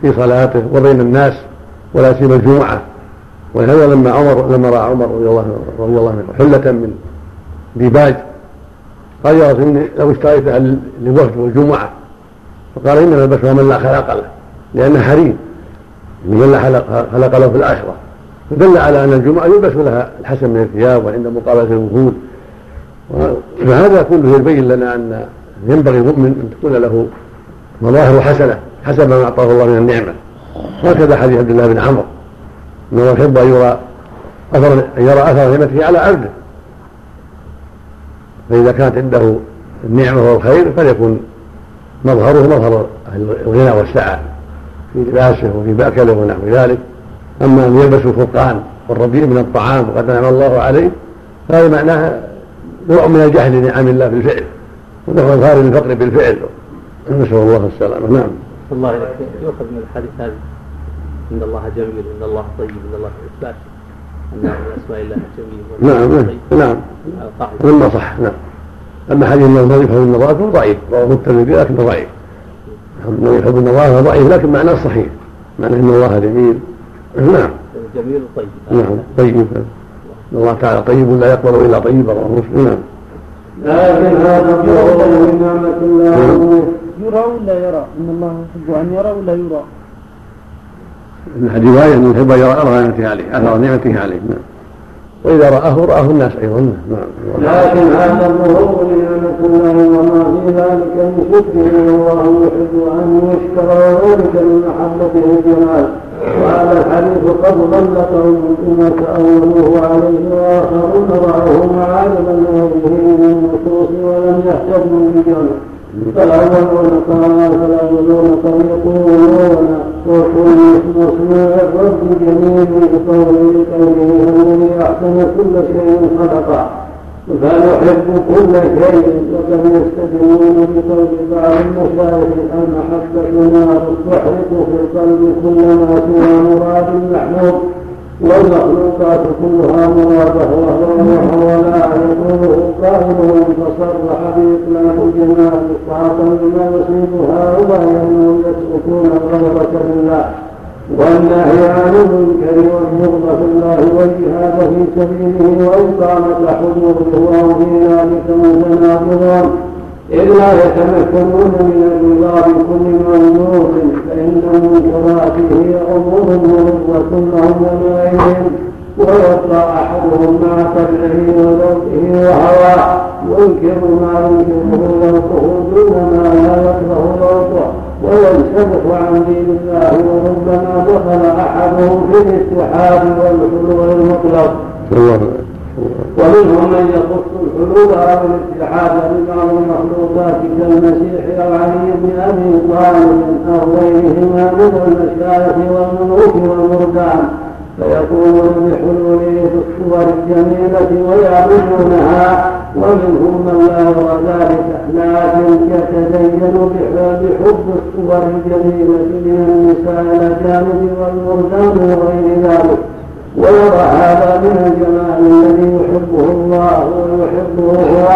في صلاته وبين الناس ولا سيما الجمعة. ولهذا لما عمر لما رأى عمر رضي الله رضي الله عنه حلة من ديباج قال يا رسول إني لو اشتريتها للوفد والجمعة. فقال إنما يلبسها من لا خلق له لأنها حريم. من لا خلق له في الآخرة. فدل على أن الجمعة يلبس لها الحسن من الثياب وعند مقابلة الوفود فهذا كله يبين لنا أن ينبغي المؤمن أن تكون له مظاهر حسنة حسب ما أعطاه الله من النعمة. وهكذا حديث عبد الله بن عمرو. إنه يحب أن يرى أثر يرى أثر نعمته على عبده. فإذا كانت عنده النعمة والخير فليكن مظهره مظهر الغنى والسعة في لباسه وفي ماكله ونحو ذلك. أما أن يلبس الفرقان والربيع من الطعام وقد نعم الله عليه فهذا معناه نوع من الجهل لنعم الله في الفعل ونحو إظهار الفقر بالفعل نسأل الله السلامة. نعم. الله يؤخذ من الحديث هذا. إن الله جميل إن الله طيب إن الله إثبات. أن من اسماء الله جميل. نعم نعم مما صح نعم. أما حديث ان الله يحب النظافه فهو ضعيف. رواه الترمذي لكنه ضعيف. انه يحب النظافه ضعيف لكن معناه صحيح. معناه إن الله جميل. نعم. جميل طيب. نعم طيب. إن الله تعالى طيب لا يقبل إلا طيبا رواه مسلم. نعم. لكن هذا نعمة الله. يرى ولا يرى؟ إن الله يحب أن يرى ولا يرى؟ رواية أنه يحب أن يرى أثر نعمته عليه أثر نعمته عليه نعم. وإذا رآه رآه الناس أيضا نعم. لكن هذا الظهور نعمة الله وما في ذلك من شكره والله يحب أن يشكر وذلك من محبته الجمال وهذا الحديث قد ضل قوم ثم تأولوه عليه وآخرون رأوه معارضا لغيره من النصوص ولم يهتدوا بجمعه فالأولون قال فالأولون قد يقولون مصنوع الرب جميل بقوله قوله الذي أحسن كل شيء خلقه فنحب كل شيء وقد يستدلون بقول بعض المشايخ أن محبتنا تحرق في القلب كل ما سوى مراد المحمود والمخلوقات كلها مرادة وهو لا يقوله قائله فصرح بإطلاق الجمال إسقاطا بما يصيب هؤلاء أنهم يتركون الغضبة لله والنهي عن المنكر والبغض في الله والجهاد في سبيله وإقامة حدوده أو في ذلك متناقضون إلا يتمكنون من الرضا بكل ممنوع فإن أمور مرضة لهم ولغيرهم ويبقى أحدهم مع طبعه وذوقه وهواه ينكر ما ينكره ذوقه دون ما لا يكره ذوقه وينسلخ عن دين الله وربما دخل أحدهم في الاتحاد والحلول المطلق. ومنهم من يخص الحلول أو الاتحاد ببعض المخلوقات كالمسيح أو علي بن أبي طالب أو غيرهما من المشايخ والملوك والمردان. فيقولون بحلوله في الصور الجميلة ويعبدونها ومنهم من لا يرى ذلك. لكن يتزين بحب الصور الجميلة من النساء الأجانب والمردان وغير ذلك. ويرى هذا من الجمال الذي يحبه الله ويحبه هو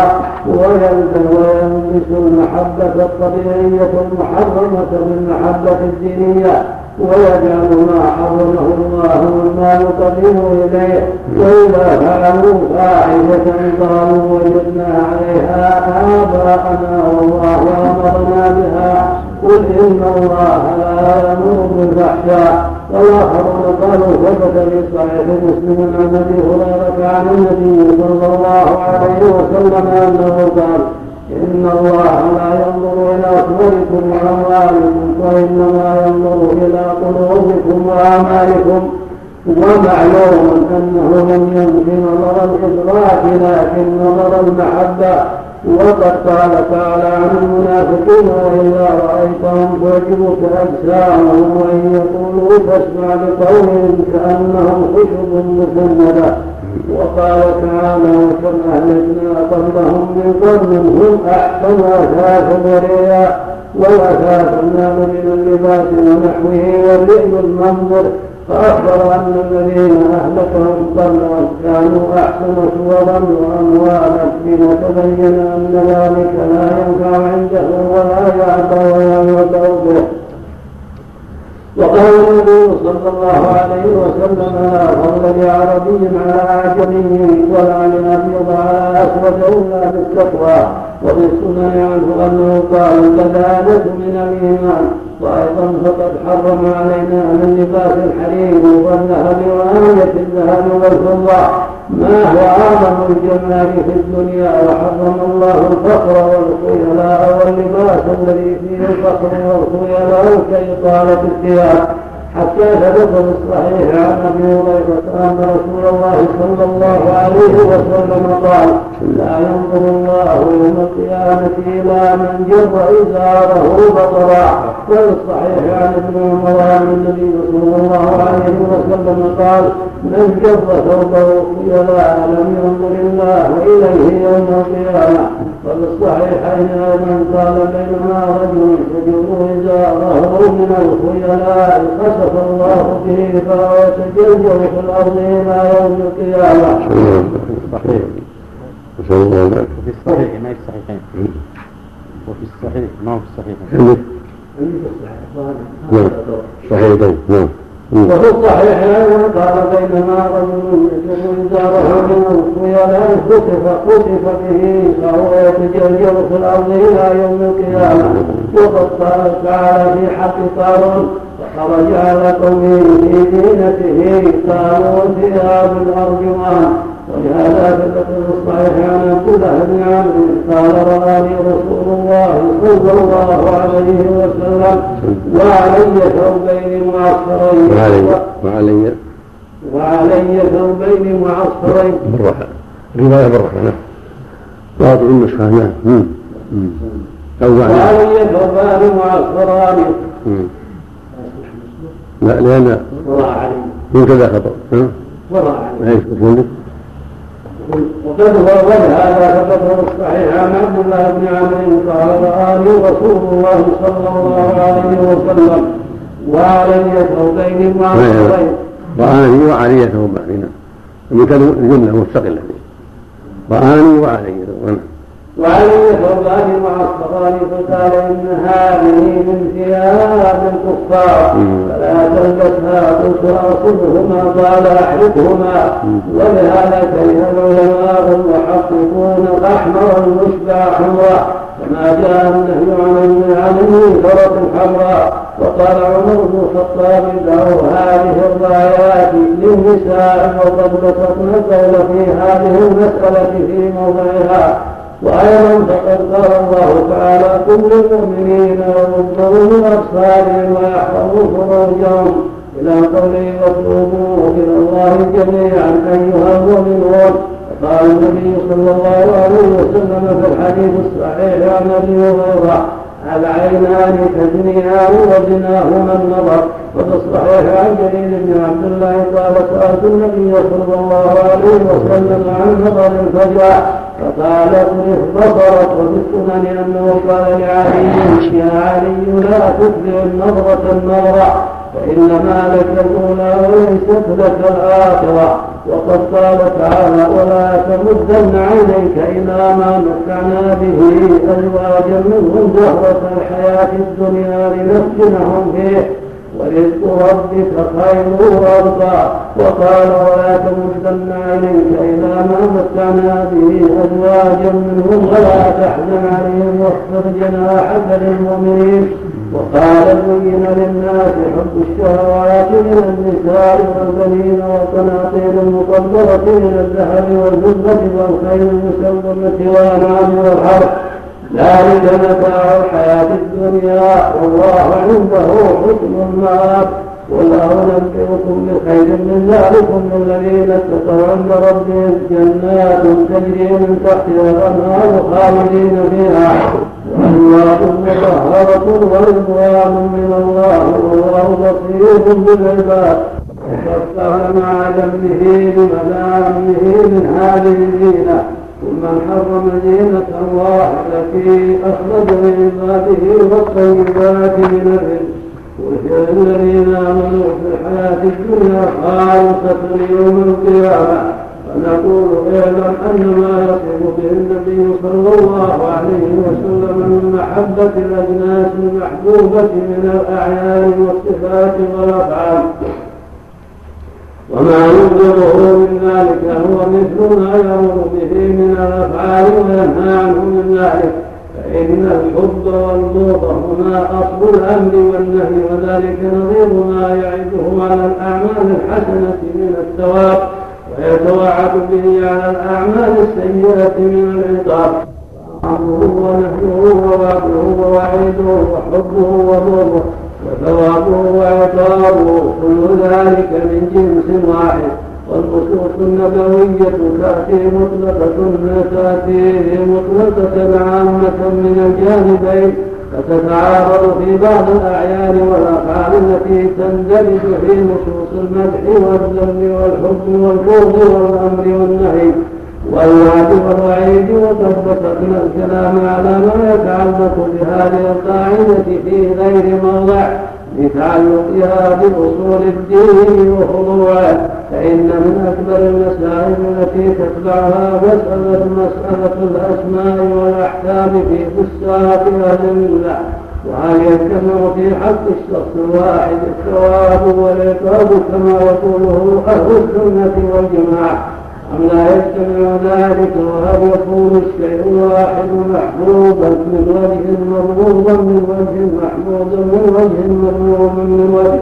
ويلبس ويلبس المحبة الطبيعية المحرمة بالمحبة الدينية ويجعل ما حرمه الله مما يقرب إليه وإذا فعلوا فاحشة قالوا وجدنا عليها آباءنا والله أمرنا بها قل إن الله لا يأمر بالفحشاء والآخرون قالوا ثبت في صحيح مسلم عن أبي هريرة عن النبي صلى الله عليه وسلم أنه قال إن الله لا ينظر إلى صوركم وأموالكم وإنما ينظر إلى قلوبكم وأعمالكم. ومعلوم أنه لم يمكن نظر الإدراك لكن نظر المحبة. وقد قال تعالى عن المنافقين وإذا رأيتهم تعجبك أجسامهم وإن يقولوا فاسمع لقولهم كأنهم خشب مسندة. وقال تعالى وكم أهلكنا قبلهم من قرن هم أحسن أثاثا ورئا والأثاث النار من اللباس ونحوه والرئي المنظر فأخبر أن الذين أهلكهم قبلهم كانوا أحسن صورا وأموالا حين تبين أن ذلك لا ينفع عنده ولا يعطى ولا يعطى به وقال النبي صلى الله عليه وسلم لا فضل لعربي على اعجمي ولا لابيض على اسود الا بالتقوى وفي السنن عنه انه قال البدانه من الايمان وأيضا فقد حرم علينا من لباس الحرير والذهب وآية الذهب والفضة. ما هو أعظم الجمال في الدنيا؟ وحرم الله الفقر والخيلاء واللباس الذي فيه الفقر والخيلاء كإطالة الثياب حتى ثبت في الصحيح عن أبي هريرة أن رسول الله صلى الله عليه وسلم قال لا ينظر الله يوم القيامة إلى من جر إزاره بطرا وفي الصحيح عن ابن عمر عن النبي صلى الله عليه وسلم قال من جر ثوبه خيلاء لم ينظر الله إليه يوم القيامة وفي الصحيحين أيضا قال بينما رجل يجر إزاره من الخيلاء خسف الله به فهو في الأرض إلى يوم القيامة. صحيح. نسأل الله ذلك. وفي الصحيح ما في الصحيحين. وفي الصحيح ما هو في الصحيحين. نعم صحيح نعم وفي الصحيح أيضا قال بينما رجل يجر ازاره من الخيلاء خسف خسف به فهو يتجلجل في الأرض إلى يوم القيامه وقد قال تعالى في حق قارون فخرج على قومه في زينته كانوا ثياب الارجمان ولهذا ثبت في الصحيح عن عبد الله بن عمرو قال رآني رسول الله صلى الله عليه وسلم وعلي ثوبين معصرين وعلي وعلي وعلي ثوبين معصرين بالراحة رواية بالراحة نعم واضع النسخة نعم وعلي ثوبان معصران لا لأن وراء علي. من كذا خطأ وراء علي؟ وقد ورد هذا ثبت الصحيح عن عبد الله بن عمرو قال رآني رسول الله صلى الله عليه وسلم وعلي ثوبين رآني وعلي نعم الجملة مستقلة رآني وعلي نعم وعلي ثوبان معصران فقال ان هذه من ثياب الكفار فلا تلبسها قلت اخذهما قال احرقهما ولهذا كره العلماء المحققون الأحمر المشبع حمراء. كما جاء النهي عن عن المنكرة حمراء. وقال عمر بن الخطاب له هذه الرايات للنساء وقد بسطنا القول في هذه المسألة في موضعها. وأيضا فقد قال الله تعالى كل المؤمنين يغضوا من أبصارهم ويحفظوا فروجهم إلى قوله وتوبوا إلى الله جميعا أيها المؤمنون. قال النبي صلى الله عليه وسلم في الحديث الصحيح عن أبي هريرة العينان تزنيان وزناهما النظر وفي الصحيح عن جرير بن عبد الله قال سالت النبي صلى الله عليه وسلم عن نظر الفجر فقال اصرف بصرك وفي السنن انه قال لعلي يا علي لا تتبع النظرة النظره فانما لك الأولى وليست لك الآخرة. وقد قال تعالى ولا تمدن عينيك إلى ما متعنا به أزواجا منهم زهرة الحياة الدنيا لنفتنهم فيه. ورزق ربك خير وارضى وقال ولا تمدن عينيك إلى ما متعنا به أزواجا منهم. ولا تحزن عليهم واخفض جناحك للمؤمنين. وقال زين للناس حب الشهوات من النساء والبنين والقناطير المقدرة من الذهب والفضة والخيل المسومة والأنعام والحرث. ذلك متاع الحياة الدنيا والله عنده حكم المآب. ولا أنبئكم بخير من ذلكم الذين اتقوا عند ربهم جنات تجري من تحتها الأنهار خالدين فيها. وأزواج مطهرة ورضوان من الله والله بصير بالعباد. وقد مع ذنبه بمنامه من هذه الزينة. ثم حرم زينة الله التي أخرج لعباده والطيبات من الرزق. وجعل الذين آمنوا في الحياة الدنيا خالصة يوم القيامة. فنقول اعلم أن ما يصف به النبي صلى الله عليه وسلم من محبة الأجناس المحبوبة من الأعيان والصفات والأفعال. وما يبغضه من ذلك هو مثل ما يامر به من الأفعال وينهى عنه من ذلك. فإن الحب والبغض هما أصل الأمر والنهي وذلك نظير ما يعده على الأعمال الحسنة من الثواب ويتوعد به على الأعمال السيئة من العقاب. أمره ونهيه ووعده ووعيده وحبه وبغضه وثوابه وعقابه كل ذلك من جنس واحد. والنصوص النبوية تأتي مطلقة تأتي مطلقة عامة من الجانبين فتتعارض في بعض الأعيان والأفعال التي تندرج في نصوص المدح والذم والحب والبغض والأمر والنهي. والوعد والوعيد وقد بسطنا الكلام على ما يتعلق بهذه القاعدة في غير موضع. لتعلقها بأصول الدين وخضوعه فإن من أكبر المسائل التي تتبعها مسألة مسألة الأسماء والأحكام في فساق أهل الملة وهل يجتمع في حق الشخص الواحد الثواب والعقاب كما يقوله أهل السنة والجماعة. أم لا يجتمع ذلك وهل يكون الشيء الواحد محبوبا من وجه مرغوبا من وجه محمودا من وجه مرغوبا من وجه؟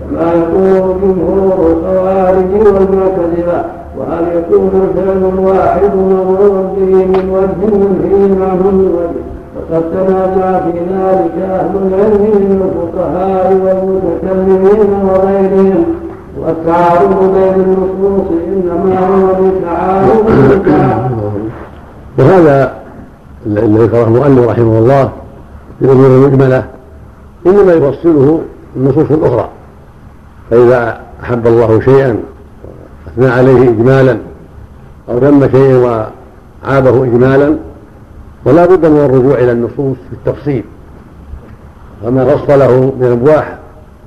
كما يقول جمهور الخوارج والمعتزلة وهل يكون الفعل الواحد مأمورا به من وجه فيه معه من وجه؟ وقد تنازع في ذلك أهل العلم من الفقهاء والمتكلمين وغيرهم. والتعارض بين النصوص إنما هو لتعارض وهذا الذي ذكره المؤلف رحمه الله في الأمور المجمله إنما يفصله النصوص الأخرى فإذا أحب الله شيئا اثنى عليه اجمالا أو ذم شيئا وعابه اجمالا ولا بد من الرجوع إلى النصوص في التفصيل فما فصله من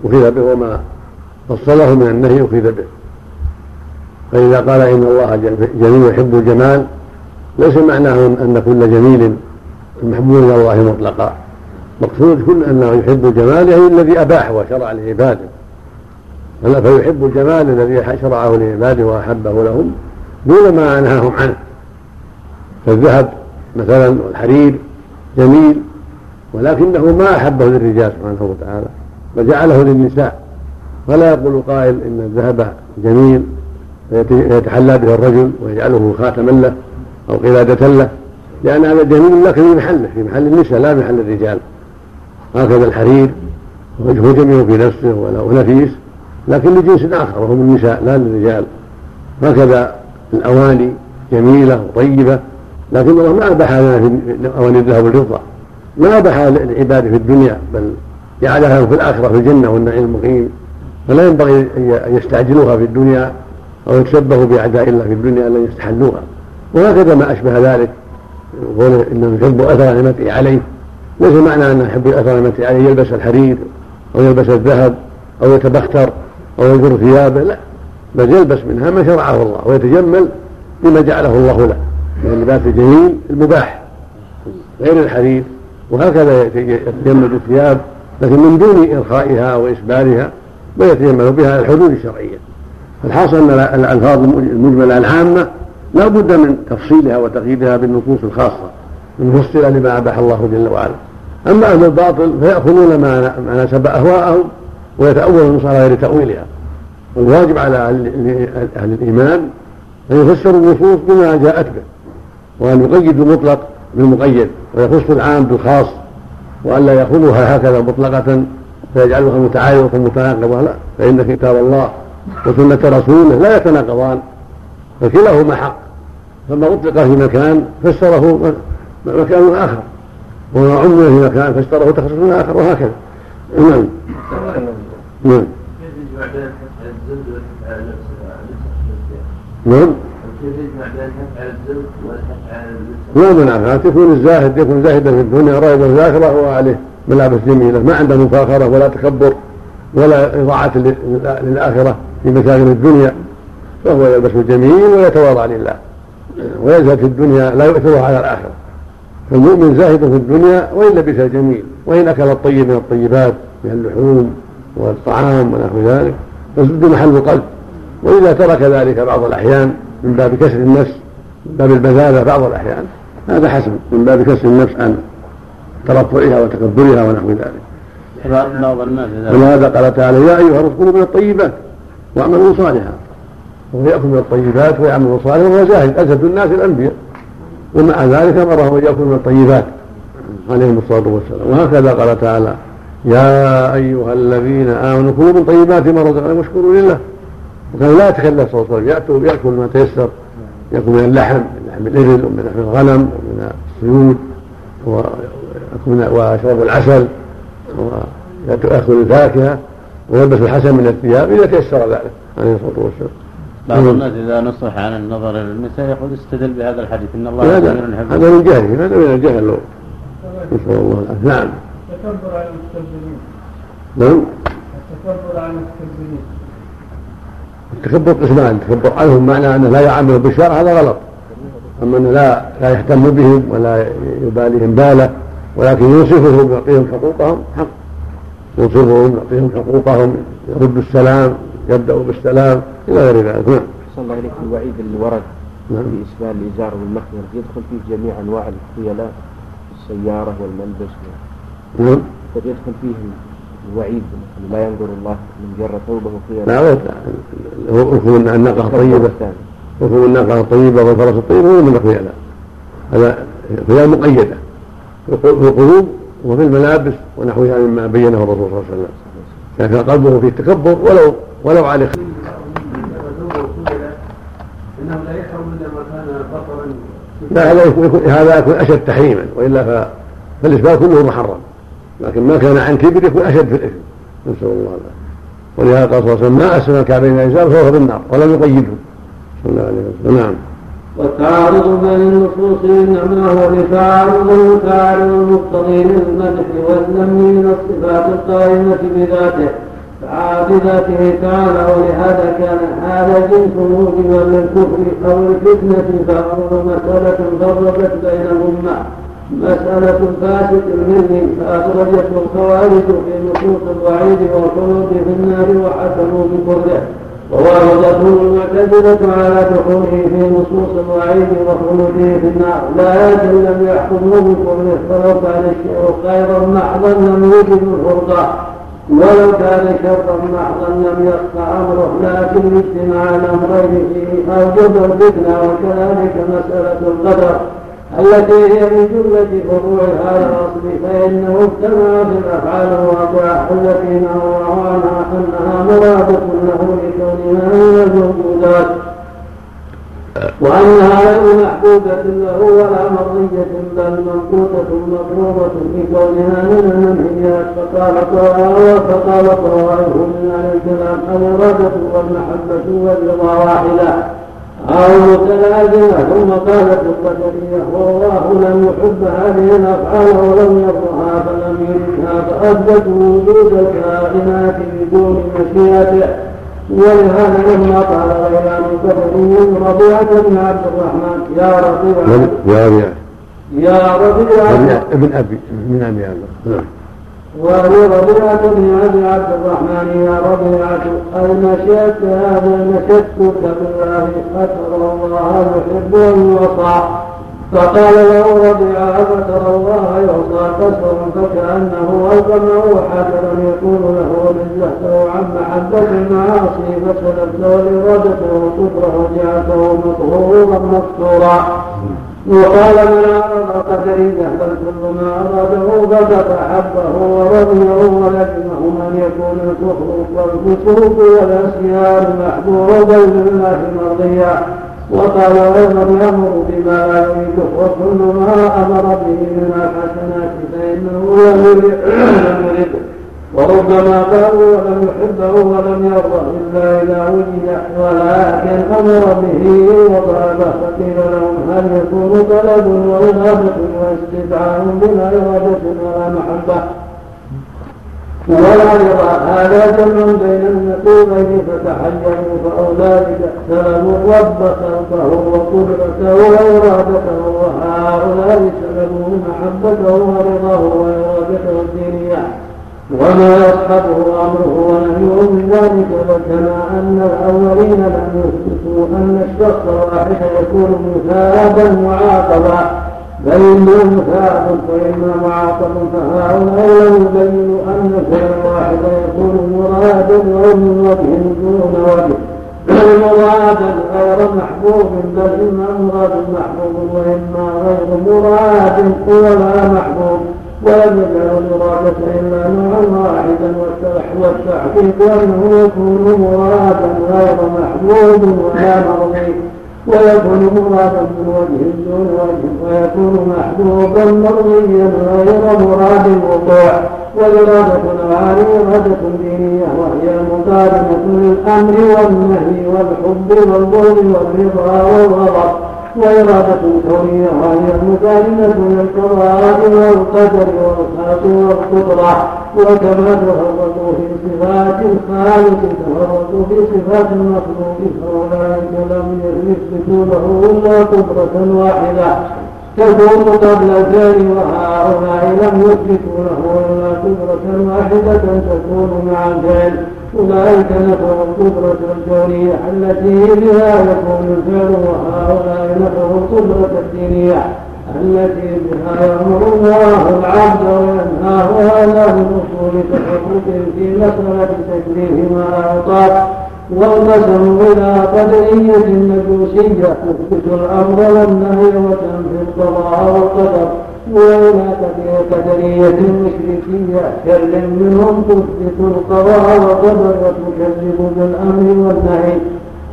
اخذ به وما فصله من النهي اخذ به فإذا قال إن الله جميل يحب الجمال ليس معناه أن كل جميل محبوب إلى الله مطلقا. مقصود كل أنه يحب الجمال يعني الذي اباح وشرع لعباده. فيحب الجمال الذي شرعه لعباده وأحبه لهم دون ما نهاهم عنه. كالذهب مثلا والحرير جميل ولكنه ما أحبه للرجال سبحانه وتعالى بل جعله للنساء. فلا يقول قائل إن الذهب جميل فيتحلى به الرجل ويجعله خاتما له أو قلادة له لأن هذا جميل لكن في محله في محل النساء لا محل الرجال. هكذا الحرير وجهه جميل في نفسه ونفيس لكن لجنس آخر وهم النساء لا للرجال. هكذا الأواني جميلة وطيبة لكن الله ما أباح لنا في أواني الذهب والفضة ما أباح للعباد في الدنيا بل جعلها في الآخرة في الجنة والنعيم المقيم. فلا ينبغي أن يستعجلوها في الدنيا أو يتشبهوا بأعداء الله في الدنيا أن يستحلوها. وهكذا ما أشبه ذلك يقول إنه يحب أثر نعمته عليه. ليس معنى أنه يحب أثر نعمته عليه يلبس الحرير أو يلبس الذهب أو يتبختر أو يجر ثيابه لا. بل يلبس منها ما شرعه الله ويتجمل بما جعله الله له من اللباس الجميل المباح غير الحرير. وهكذا يتجمل بالثياب لكن من دون إرخائها وإسبالها ويتجمل بها الحدود الشرعية. الحاصل أن الألفاظ المجملة العامة لا بد من تفصيلها وتقييدها بالنصوص الخاصة المفصلة لما أباح الله جل وعلا. أما أهل الباطل فيأخذون ما ما نسب أهواءهم ويتأولون النصوص على غير تأويلها. والواجب على أهل الإيمان أن يفسروا النصوص بما جاءت به وأن يقيدوا المطلق بالمقيد ويخصوا العام بالخاص وأن لا يأخذوها هكذا مطلقة فيجعلها متعارضة متناقضة لا فإن كتاب الله وسنة رسوله لا يتناقضان فكلاهما حق. فما أطلق في مكان فسره مكان آخر وما عمل في مكان فسره تخصص آخر وهكذا. نعم. نعم. نعم. لا منع تكون الزاهد يكون زاهدا في الدنيا راغبا في الآخرة هو عليه ملابس جميله ما عنده مفاخرة ولا تكبر ولا إضاعة للآخرة في مكان الدنيا فهو يلبس الجميل ويتواضع لله. ويزهد في الدنيا لا يؤثرها على الآخرة. فالمؤمن زاهد في الدنيا وإن لبس الجميل وإن أكل الطيب من الطيبات من اللحوم والطعام ونحو ذلك فسد محل القلب. وإذا ترك ذلك بعض الأحيان من باب كسر النفس من باب البذالة بعض الأحيان هذا حسن. من باب كسر النفس عن ترفعها وتكبرها ونحو ذلك. ولهذا قال تعالى يا أيها الرسول من الطيبات واعملوا صالحا. وهو يأكل من الطيبات ويعمل صالحا وهو زاهد أزهد الناس الأنبياء. ومع ذلك أمره أن يأكل من الطيبات. عليهم الصلاة والسلام. وهكذا قال تعالى يا أيها الذين آمنوا كلوا من طيبات ما رزقناكم واشكروا لله. وكان لا يتكلف صلى الله عليه وسلم يأتوا يأكل ما تيسر يأكل من اللحم من لحم الإبل ومن لحم الغنم ومن الصيود ويشرب العسل ويأكل الفاكهة ويلبس الحسن من الثياب إذا تيسر ذلك عليه الصلاة والسلام. بعض الناس إذا نصح عن النظر إلى النساء يقول استدل بهذا الحديث إن الله هذا هذا من جهل هذا من الجهل لو نسال الله. العافيه نعم. التكبر على المستكبرين نعم. التكبر على المستكبرين التكبر قسمان التكبر عنهم معنى أنه لا يعامل بالشرع هذا غلط. أما أنه لا لا يهتم بهم ولا يباليهم باله. ولكن ينصفهم يعطيهم حقوقهم حق. ينصفهم يعطيهم حقوقهم يرد السلام يبدأ بالسلام إلى غير ذلك. نعم. صلى الله عليك الوعيد اللي ورد نعم. في إسبال الإزار والمخير يدخل فيه جميع أنواع الخيلاء السيارة والملبس. نعم. يدخل فيه الوعيد لا ينظر الله من جر ثوبه خيلاء لا هو هو الناقة طيبة. ركوب الناقة الطيبة والفرس الطيب هو من الخيلاء. هذا خيال مقيدة. القلوب وفي الملابس ونحوها مما بينه الرسول صلى الله عليه وسلم. كان قلبه فيه تكبر ولو ولو على خير. لا هذا يكون هذا يكون أشد تحريما وإلا فالإسبال كله محرم. لكن ما كان عن كبر يكون أشد في الإثم. نسأل الله العافية. ولهذا قال صلى الله عليه وسلم ما أسلم الكعبين الانسان فهو في النار ولم يقيده. صلى الله عليه وسلم. نعم. والتعارض بين النصوص إنما هو لتعارض تعارض المقتضي للمدح والذم من الصفات القائمة بذاته. بذاته تعالى ولهذا كان هذا جنس موجبا للكفر أو الفتنه فأمر مسألة فرقت بين الأمة. مسألة فاسد منهم فأخرجته الخوارج في نصوص الوعيد والخلود في النار وحكموا بكفره وواردته المعتزلة على دخوله في نصوص الوعيد وخلوده في النار. لكن لم يحكموا بكفره فلو كان الشيء خيرا محضا لم يجد الفرقة. ولو كان شرا محضا لم يخفى أمره. لكن اجتماع الأمرين فيه أوجب الفتنة وكذلك مسألة القدر. التي هي من جملة فروع هذا الأصل فإنه اجتمع في الأفعال الواقعة التي نهى عنها أنها مرادة له لكونها من الموجودات وأنها غير محبوبة له ولا مرضية بل ممقوتة مطلوبة لكونها من المنهيات فقال فقال طوائف من أهل الكلام الإرادة والمحبة والرضا واحدة. أو متلازمة ثم قالت القدرية والله لم يحب هذه الأفعال ولم يرضها فلم يردها فأثبتوا وجود الكائنات بدون مشيئته. ولهذا لما قال غيران القدري ربيعة بن عبد الرحمن يا ربيعة يا ربيعة يا ربيعة ابن أبي من أبي نعم وهو ربيعة بن أبي عبد الرحمن يا ربيعة أي نشأت هذا نشدتك بالله أترى الله يحب أن يعصى فقال له ربيعة فترى الله يعصى كسرا فكأنه ألقمه حجرا يقول له نزهته عن محبة المعاصي فسلبته إرادته كفره وجعلته مطهورا مستورا. وقال من أراد قدريه بل كل ما أراده فقد أحبه ورضيه ولكنه من يكون الكفر والفسوق والعصيان محبوبا لله مرضيا. وقال أيضا يأمر بما لا يريده وكل ما أمر به من الحسنات فإنه لم يرد وربما قالوا ولم يحبه ولم يرضى إلا إذا وجد ولكن أمر به وطلبه فقيل لهم هل يكون طلب وإرادة واستدعاء بلا إرادة ولا محبة. ولا رضا هذا جمع بين النقيضين فتحيروا فأولئك سلبوا الرب خلقه وقدرته وإرادته وهؤلاء سلبوا محبته ورضاه وإرادته الدينية وما يصحبه أمره ونهيه من ذلك وكما أن الأولين لم يثبتوا أن الشخص الواحد يكون مثابا معاقبا. بل اما مثاب واما معاقب فهؤلاء لم يبينوا أن كل واحد يكون مرادا ومن وجه دون وجه. بل مرادا غير محبوب بل إما مراد محبوب وإما غير مراد ولا محبوب. ولم يجعل المرادة إلا نوعا واحدا والتحقيق أنه يكون مرادا غير محبوب ولا مرضي ويكون مرادا من وجه دون وجه ويكون محبوبا مرضيا غير مراد الوقوع والإرادة نوعان إرادة دينية وهي المقارنة للأمر والنهي والحب والبغض والرضا والغضب وإرادة كونية وهي المقارنة للقضاء والقدر والخلق والقدرة وكما تفرقوا في صفات الخالق تفرقوا في صفات المخلوق فأولئك لم يثبتوا له إلا قدرة واحدة. تكون قبل الفعل وهؤلاء لم يثبتوا إلا قدرة واحدة تكون مع الفعل أولئك نفوا القدرة الكونية التي بها يكون الفعل وهؤلاء نفوا القدرة الدينية التي بها يأمر الله العبد وينهاه على من أصول في مسألة تكليف ما أعطاه والقسم إلى قدرية مجوسية تثبت الأمر والنهي وتنفي القضاء والقدر. وإلى قدرية مشركية شر منهم تثبت القضاء والقدر وتكذب بالأمر والنهي.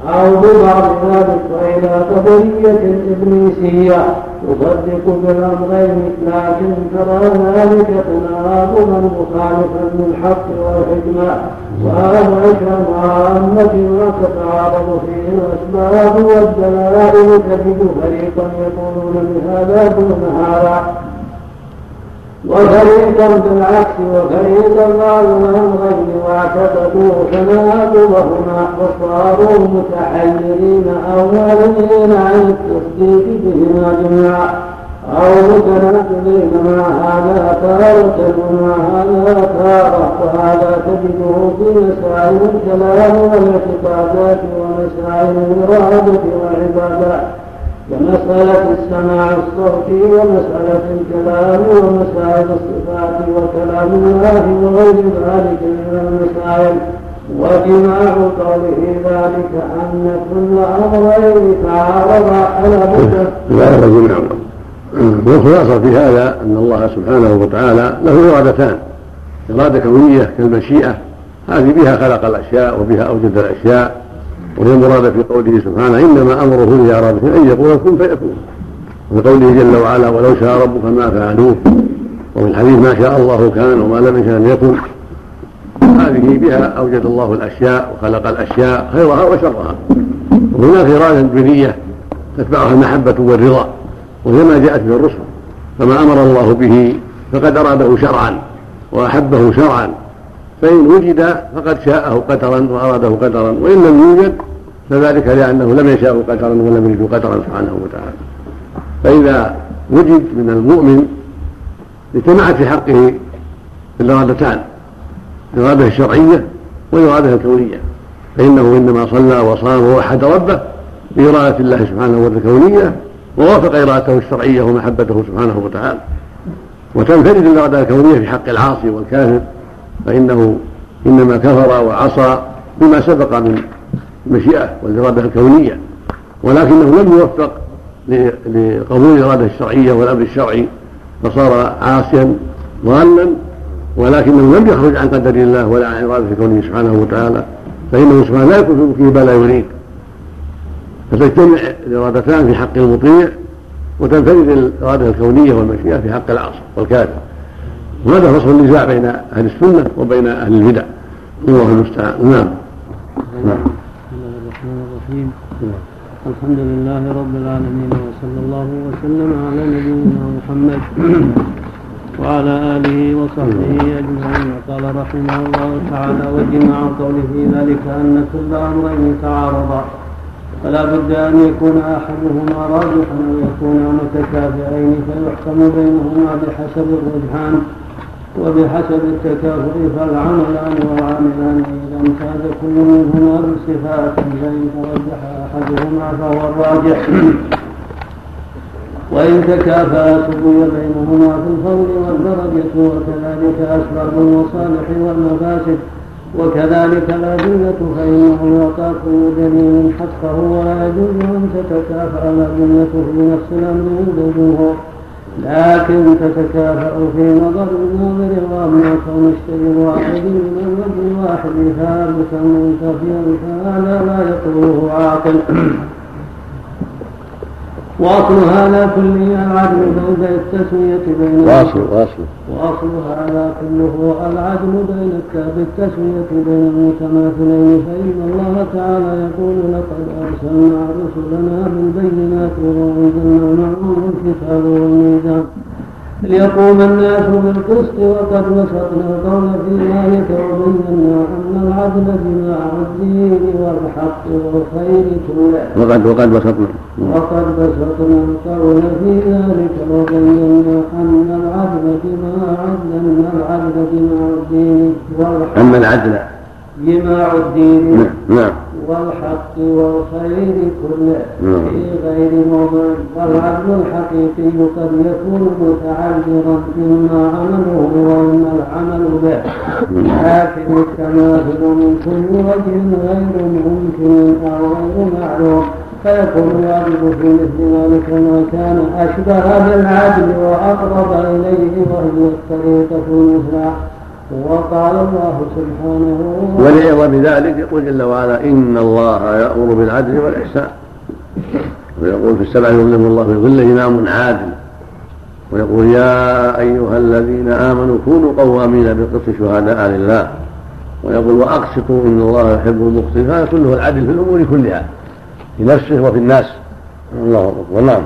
أو ببعض ذلك وإلى قدرية إبليسية. تصدق بالأمرين لكن ترى ذلك تناقضا مخالفا للحق والحكمة. وهذا كما أمة ما تتعارض فيه الأسباب والدلائل تجد فريقا يقولون بهذا دون هذا. وفريقا بالعكس وفريقا لهم غير واعتقدوا تناقضهما وصاروا متحيرين أو معلنين عن التصديق بهما جميعا. أو متناقضين مع هذا تارة ومع هذا تارة. وهذا تجده في مسائل الكلام والاعتقادات ومسائل الإرادة والعبادات. كمسألة السماع الصوتي ومسألة الكلام ومسائل الصفات وكلام الله وغير ذلك من المسائل وجماع قوله ذلك أن كل أمرين تعارضا على بد. لا والخلاصة في هذا أن الله سبحانه وتعالى له إرادتان. إرادة كونية كالمشيئة. هذه بها خلق الأشياء وبها أوجد الأشياء. وهي المراد في قوله سبحانه إنما أمره اذا اراد أن يقول كن فيكون. وفي قوله جل وعلا ولو شاء ربك ما فعلوه وفي الحديث ما شاء الله كان وما لم يشاء يكن هذه بها أوجد الله الأشياء وخلق الأشياء خيرها وشرها. وهناك اراده دنيا تتبعها المحبة والرضا وهي ما جاءت به الرسل فما أمر الله به فقد أراده شرعا وأحبه شرعا. فإن وجد فقد شاءه قدرا وأراده قدرا وإن لم يوجد فذلك لأنه لم يشاء قدرا ولم يريد قدرا سبحانه وتعالى. فإذا وجد من المؤمن اجتمعت في حقه الإرادتان الإرادة الشرعية والإرادة الكونية فإنه إنما صلى وصام ووحد ربه بإرادة الله سبحانه وتعالى الكونية ووافق إرادته الشرعية ومحبته سبحانه وتعالى. وتنفرد الإرادة الكونية في حق العاصي والكافر فإنه إنما كفر وعصى بما سبق من المشيئة والإرادة الكونية ولكنه لم يوفق لقبول الإرادة الشرعية والأمر الشرعي فصار عاصيا ضالا ولكنه لم يخرج عن قدر الله ولا عن إرادة كونه سبحانه وتعالى فإنه سبحانه لا يكون في ملكه ما لا يريد. فتجتمع الإرادتان في حق المطيع وتنفرد الإرادة الكونية والمشيئة في حق العاصي والكافر. وهذا فصل النزاع بين أهل السنة وبين أهل البدع. الله المستعان. نعم. نعم بسم الله الرحمن الرحيم. الحمد لله رب العالمين وصلى الله وسلم على نبينا محمد وعلى آله وصحبه أجمعين. وقال رحمه الله تعالى وجمع قوله ذلك أن كل أمرين تعارضا. فلا بد أن يكون أحدهما راجحا أو يكونا متكافئين فيحكم بينهما بحسب الرجحان. وبحسب التكافؤ فالعملان والعاملان إذا امتاز كل منهما بصفات فإن ترجح أحدهما فهو الراجح. وإن تكافأ سوي بينهما في الفضل والدرجة وكذلك أسباب المصالح والمفاسد وكذلك الأدلة فإنه يعطى كل دليل حقه ولا يجوز أن تتكافأ الأدلة في نفس الأمر عند الجمهور لكن تتكافأ في نظر الناظر كون الشيء الواحد من الوجه الواحد ثابتا منتفيا فهذا لا يقوله عاقل. واصل هذا كله العدل بين التسوية بين واصل واصل. واصل هذا كله العدل بين بالتسوية بين المتماثلين فإن الله تعالى يقول لقد أرسلنا رسلنا بالبينات وأنزلنا معهم الكتاب والميزان. ليقوم الناس بالقسط وقد بسطنا القول في ذلك وبينا أن العدل جماع الدين والحق والخير كله وقد وقد بسطنا وقد بسطنا القول في ذلك وبينا أن العدل جماع أن العدل جماع الدين والحق أما العدل. جماع الدين نعم. والحق والخير كله. نعم. في غير موضع والعدل الحقيقي قد يكون متعذرا إما عمله وإما العمل به. لكن التماثل من كل وجه غير ممكن أو غير معلوم. فيكون الواجب في مثل ذلك ما كان أشبه بالعدل وأقرب إليه وهي الطريقة المثلى. وقال الله سبحانه ولعظم ذلك يقول جل وعلا إن الله يأمر بالعدل والإحسان. ويقول في السبع يظلم الله في ظله إمام عادل ويقول يا أيها الذين آمنوا كونوا قوامين بالقسط شهداء لله. ويقول وأقسطوا إن الله يحب المقسطين. هذا كله العدل في الأمور كلها في نفسه وفي الناس. الله أكبر. نعم.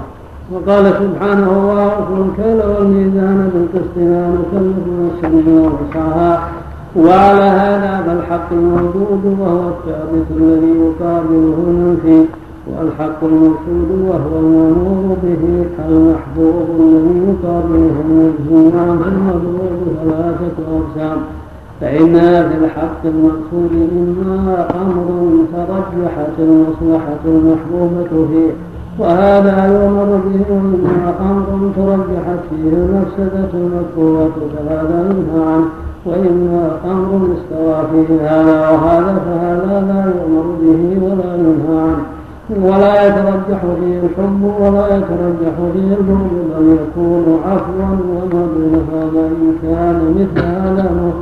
وقال سبحانه واوفوا الكيل والميزان بالقسط لا نكلف نفسا وسعها وعلى هذا فالحق الموجود وهو الثابت الذي يقابله المنفي والحق المقصود وهو المامور به المحبوب الذي يقابله عنه المبغوض ثلاثة أقسام. فإن في الحق المقصود إما أمر ترجحت المصلحة المحبوبة فيه وهذا يؤمر به وإما أمر ترجحت فيه المفسدة المكروهة فهذا ينهى عنه. وإما أمر استوى فيه هذا وهذا فهذا لا يؤمر به ولا ينهى عنه. ولا يترجح فيه الحب ولا يترجح فيه البغض بل يكون عفوا وما دون هذا إن كان مثل هذا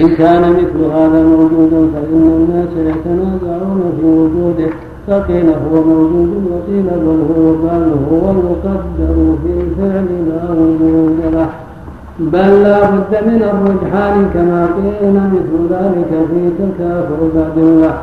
إن كان مثل هذا موجودا فإن الناس يتنازعون في وجوده. فقيل هو موجود وقيل بل هو بل هو المقدر في الفعل لا وجود له بل لا بد من الرجحان كما قيل مثل ذلك في بعد الله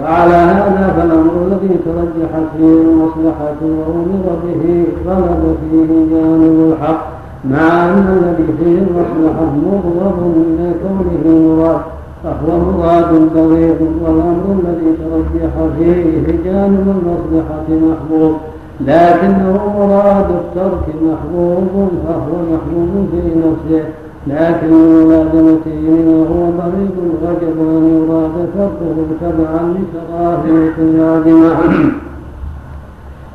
وعلى هذا فالأمر الذي ترجحت فيه المصلحة وأمر به غلب فيه جانب الحق مع أن الذي فيه المصلحة مغضب من كونه مراد. فهو مراد بغيض والأمر الذي ترجح فيه جانب المصلحه محبوب. لكنه مراد الترك محبوب فهو محبوب في نفسه. لكن ملازمته لما هو ضريب وجب ان يراد تركه تبعا لتراهيق اللازمه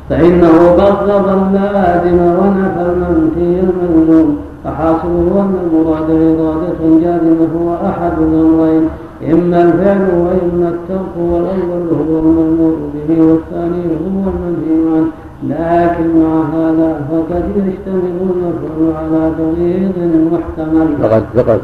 فإنه بغض اللازم ونفى المنفي الملزوم فحاصله أن المراد إرادة جازمة هو أحد الأمرين. إما الفعل وإما الترك والأول هو المأمور به والثاني هو المنهي عنه. لكن مع هذا فقد يشتمل المفعول على تغيير محتمل. فقد فقد.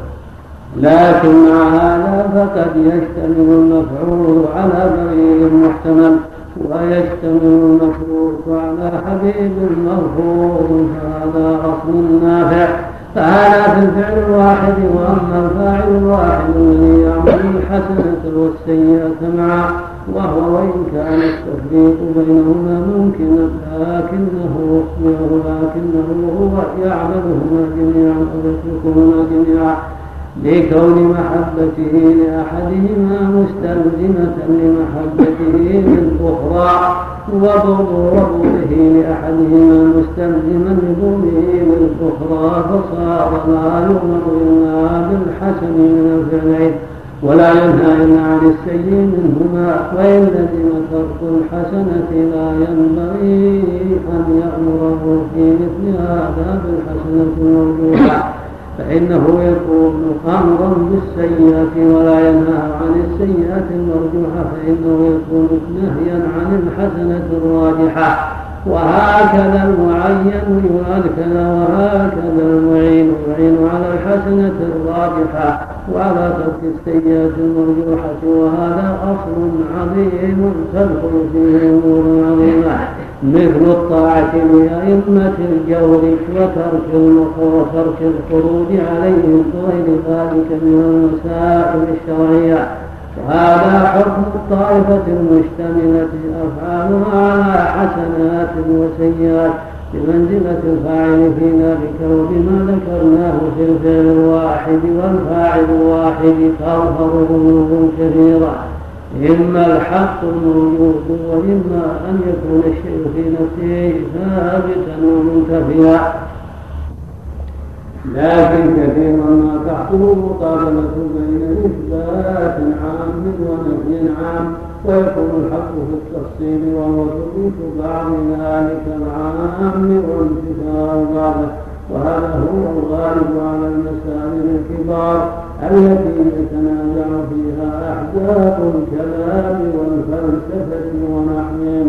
لكن مع هذا فقد يشتمل المفعول على تغيير محتمل. ويشتمل المفروض على حبيب مرفوض فهذا أصل نافع. فهذا في الفعل الواحد وأما الفاعل الواحد الذي يعمل الحسنه والسيئة معا وهو وإن كان التفريق بينهما ممكنا لكنه لكنه هو يعملهما جميعا ويتركهما جميعا. لكون محبته لأحدهما مستلزمة لمحبته للأخرى وبغضه لأحدهما مستلزما لبغضه للأخرى فصار لا يؤمر إلا بالحسن من الفعلين. ولا ينهى إلا عن السيء منهما وإن لزم ترك الحسنة لا ينبغي أن يأمره في مثل هذا بالحسنة الموجودة فإنه يكون أمرا بالسيئة ولا ينهى عن السيئة المرجوحة فإنه يكون نهيا عن الحسنة الراجحة. وهكذا المعين هكذا وهكذا المعين يعين على الحسنة الراجحة وعلى ترك السيئة المرجوحة. وهذا أصل عظيم تدخل فيه أمور عظيمة. مثل الطاعة لأئمة الجور وترك وترك الخروج عليهم وغير ذلك من المسائل الشرعية. وهذا حكم الطائفة المشتملة أفعالها على حسنات وسيئات بمنزلة الفاعل في ذلك وبما ذكرناه في الفعل الواحد والفاعل الواحد تظهر ذنوب كثيرة. إما الحق الموجود وإما أن يكون الشيء في نفسه ثابتا ومنتفيا. لكن كثيرا ما تحصل مقابلة بين إثبات عام ونهي عام ويكون الحق في التفصيل وهو ثبوت بعض ذلك العام وانتفاء بعضه وهذا هو الغالب على المسائل الكبار التي يتنازع فيها أحداث الكلام والفلسفة ونحوهم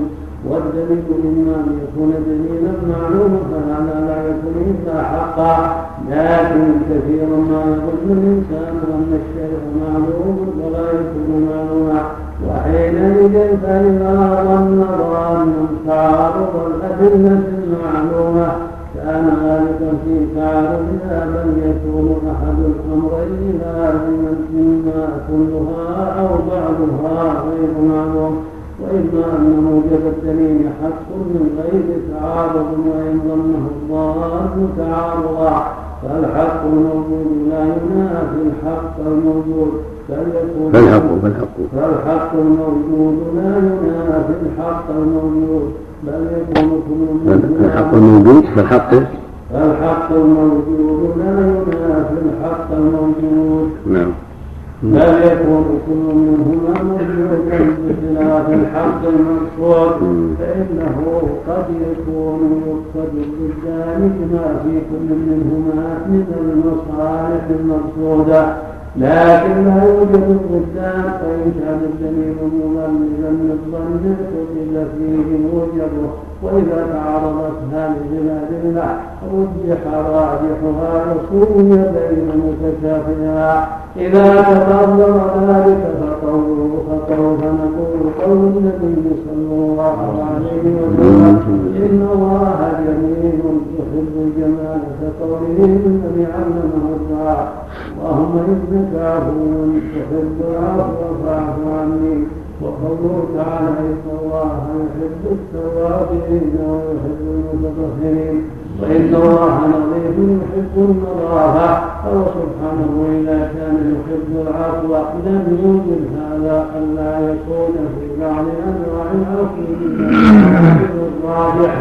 والدليل إما أن يكون دليلا معلوما فهذا لا يكون إلا حقا. لكن كثيرا ما يظن الإنسان أن الشيء معلوم ولا يكون معلوما. وحينئذ فإذا ظن ظانا تعارض الأدلة المعلومة. كان ذلك في تعارضها بل يكون أحد الأمرين لازما إما كلها أو بعضها غير معلوم وإما أن موجب الدليل حق من غير تعارض وإن ظنه الظان تعارضا. فالحق الموجود لا ينافي الحق الموجود. بل يكون فالحق فالحق. فالحق الموجود لا ينافي الحق الموجود. بل يكون كل الحق الموجود فالحق. فالحق الموجود لا ينافي الحق الموجود. نعم. بل يكون كل منهما موجودا بخلاف الحق المقصود فإنه قد يكون يقصد بالذلك ما في كل منهما من المصالح المقصودة. لكن لا يوجد الضدان فإن كان الدليل مغلبا للظن قتل فيه موجبه. وإذا تعارضت هذه الأدلة رجح راجحها وسوي بين متشابهها إذا تقرر ذلك فقوله فقول فنقول قول النبي صلى الله عليه وسلم إن الله جميل يحب الجمال كقوله النبي علمه الدعاء اللهم إنك عفو تحب العفو فاعف عني. وقوله تعالى إن الله يحب التوابين ويحب المتطهرين. وإن الله نظيف يحب النظافة فهو سبحانه إذا كان يحب العفو لم يوجد هذا ألا يكون في بعض أنواع العفو الراجح.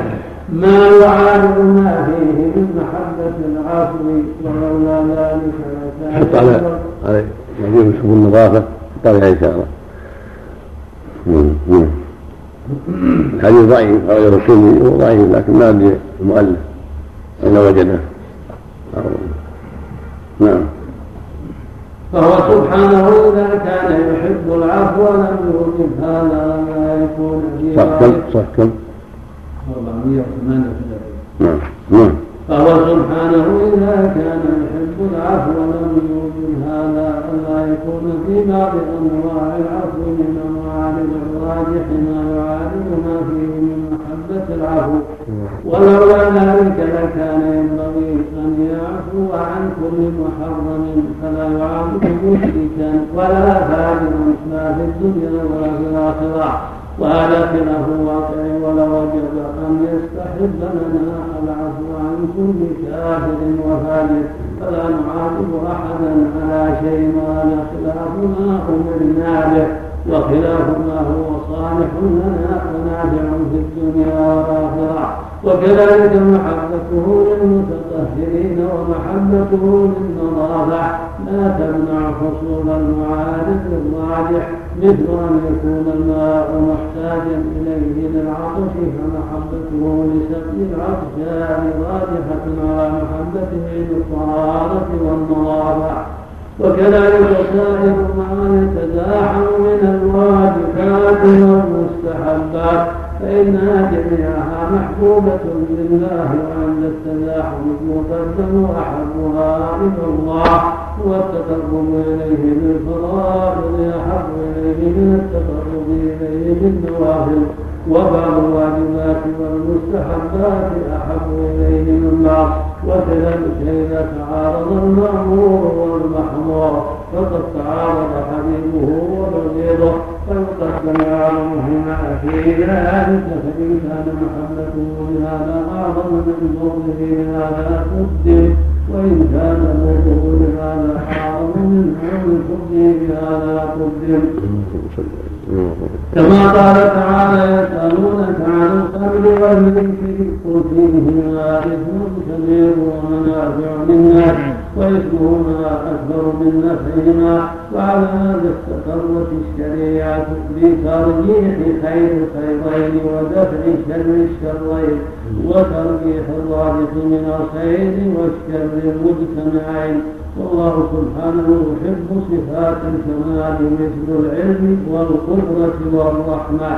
ما يعارض ما فيه من محبة العفو ولولا ذلك حط لكان على على يجوز يحب النظافة حط عليها إشارة نعم، نعم. الحديث ضعيف غير الترمذي هو ضعيف لكن ما المؤلف. أين وجده نعم. فهو سبحانه إذا كان يحب العفو لم يوجب هذا لا يكون في صح كم صح كم؟ 438 نعم نعم. فهو سبحانه إذا كان يحب العفو لم يوجب هذا ألا يكون في بعض أنواع العفو من المعارض الراجح ما يعارض ما فيه من العفو ولولا ذلك لكان ينبغي أن يعفو عن كل محرم فلا يعاقب مشركا ولا فاجرا لا في الدنيا ولا في الآخرة. وهذا خلاف الواقع ولوجب أن يستحب لنا العفو عن كل كافر وفاجر. فلا نعاقب أحدا على شيء وهذا خلاف ما أمرنا به. وخلاف ما هو صالح لنا ونافع في الدنيا والآخرة. وكذلك محبته للمتطهرين ومحبته للنظافة لا تمنع حصول المعارض الراجح مثل أن يكون الماء محتاجا إليه للعطش فمحبته لسقي العطشان راجحة على محبته للطهارة والنظافة وكذلك سائر ما يتزاحم من الواجبات والمستحبات فإنها جميعها محبوبة لله وعند التزاحم المقدم أحبها إلى الله والتقرب إليه بالفرائض أحب إليه من التقرب إليه بالنوافل وبعض الواجبات والمستحبات أحب إليه من بعض وكذلك إذا تعارض المأمور فقد تعارض حبيبه وبغيضه فيقدم أعظمهما في ذلك فإن كان محبته بهذا أعظم من بغضه بهذا قدم وإن كان بغضه بهذا أعظم من بغضه بهذا قدم كما قال تعالى يسألونك عن الخمر والذكر قل فيهما إثم كبير ومنافع للناس وإثمهما أكبر من نفعهما وعلى هذا استقرت الشريعة بترجيح خير الخيرين ودفع شر الشرين وترجيح الراجح من الخير والشر المجتمعين. والله سبحانه يحب صفات الكمال مثل العلم والقدرة والرحمة.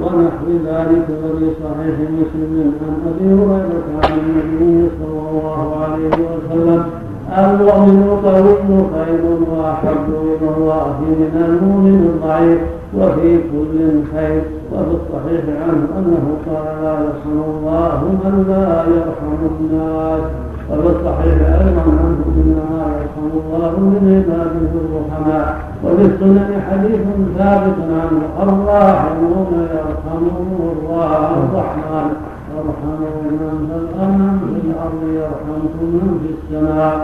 ونحو ذلك وفي صحيح مسلم عن أبي هريرة عن النبي صلى الله عليه وسلم المؤمن القوي خير واحب إلى الله من المؤمن الضعيف وفي كل خير. وفي الصحيح عنه أنه قال لا يرحم الله من لا يرحم الناس. وفي الصحيح أيضا عنه إنما يرحم الله من عباده الرحماء. وفي السنن حديث ثابت عنه الراحمون يرحمهم الله الرحمن. ارحموا من في الأرض في الأرض يرحمكم من في السماء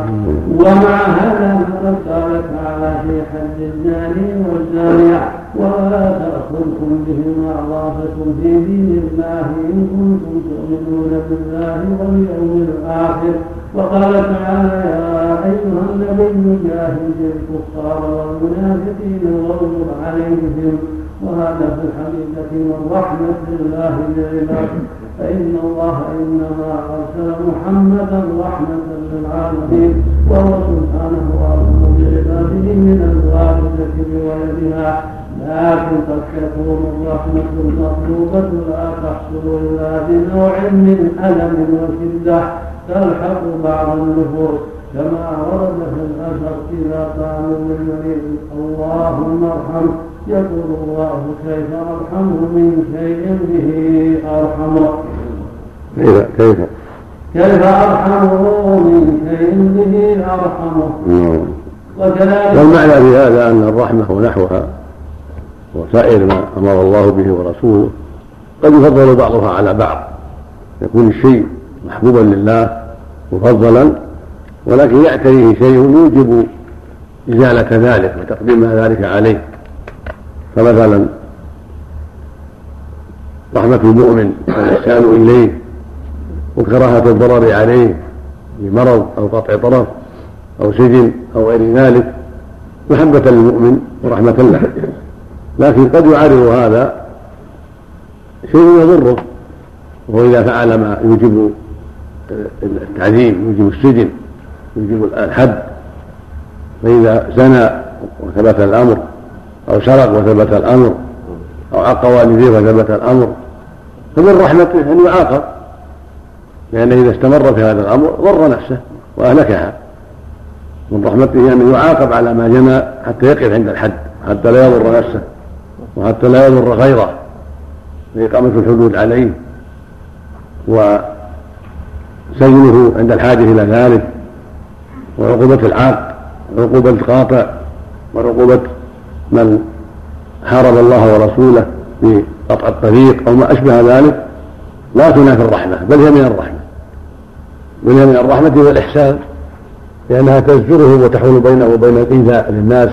ومع هذا فقد قال تعالى في حد الزاني والزانيه ولا تاخذكم بهما رافه في دين الله ان كنتم تؤمنون بالله واليوم الآخر وقال تعالى يا ايها النبي جاهد الكفار والمنافقين واغلظ عليهم وهذا في الحقيقة من رحمه الله فإن الله إنما أرسل محمدا رحمة للعالمين وهو سبحانه أرحم بعباده من الوالدة بولدها لكن قد تكون الرحمة المطلوبة لا تحصل إلا بنوع من ألم وشدة تلحق بعض النفوس كما ورد في الأثر إذا قالوا للمريض اللهم ارحمه يقول الله كيف أرحمه من شيء به أرحمه كيف كيف كيف أرحمه من شيء به أرحمه. وكذلك والمعنى في هذا أن الرحمة ونحوها وسائر ما أمر الله به ورسوله قد يفضل بعضها على بعض يكون الشيء محبوبا لله مفضلا ولكن يعتريه شيء يوجب إزالة ذلك وتقديم ذلك عليه فمثلا رحمة المؤمن والإحسان إليه وكراهة الضرر عليه بمرض أو قطع طرف أو سجن أو غير ذلك محبة للمؤمن ورحمة له. لكن قد يعرض هذا شيء يضره وهو إذا فعل ما يوجب التعذيب يوجب السجن يوجب الحد. فإذا زنى وثبت الأمر أو سرق وثبت الأمر أو عق والديه وثبت الأمر. فمن رحمته أن يعاقب لأنه إذا استمر في هذا الأمر ضر نفسه وأهلكها. من رحمته أن يعاقب على ما جنى حتى يقف عند الحد حتى لا يضر نفسه وحتى لا يضر غيره. لإقامة الحدود عليه. وسجنه عند الحاجة إلى ذلك وعقوبة العاق وعقوبة القاطع وعقوبة من حارب الله ورسوله في قطع الطريق أو ما أشبه ذلك لا تنافي الرحمة بل هي من الرحمة. بل هي من الرحمة والإحسان لأنها تزجره وتحول بينه وبين الإيذاء للناس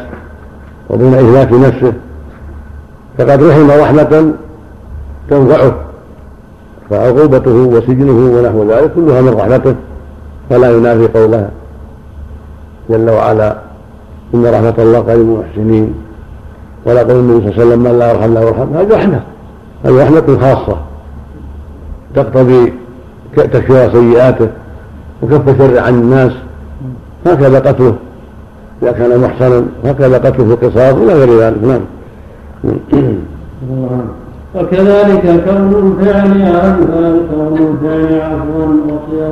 وبين إهلاك نفسه. فقد رحم رحمة تنفعه فعقوبته وسجنه ونحو ذلك كلها من رحمته فلا ينافي قولها جل وعلا إن رحمة الله قريب المحسنين. ولا قول النبي صلى الله عليه وسلم من لا يرحم لا يرحم. هذه رحمة هذه رحمة خاصة. تقتضي تكفير سيئاته وكف شر عن الناس. هكذا قتله. إذا كان محصنا هكذا قتله في القصاص إلى غير ذلك. نعم. وكذلك كون الفعل عفوا كون الفعل عفوا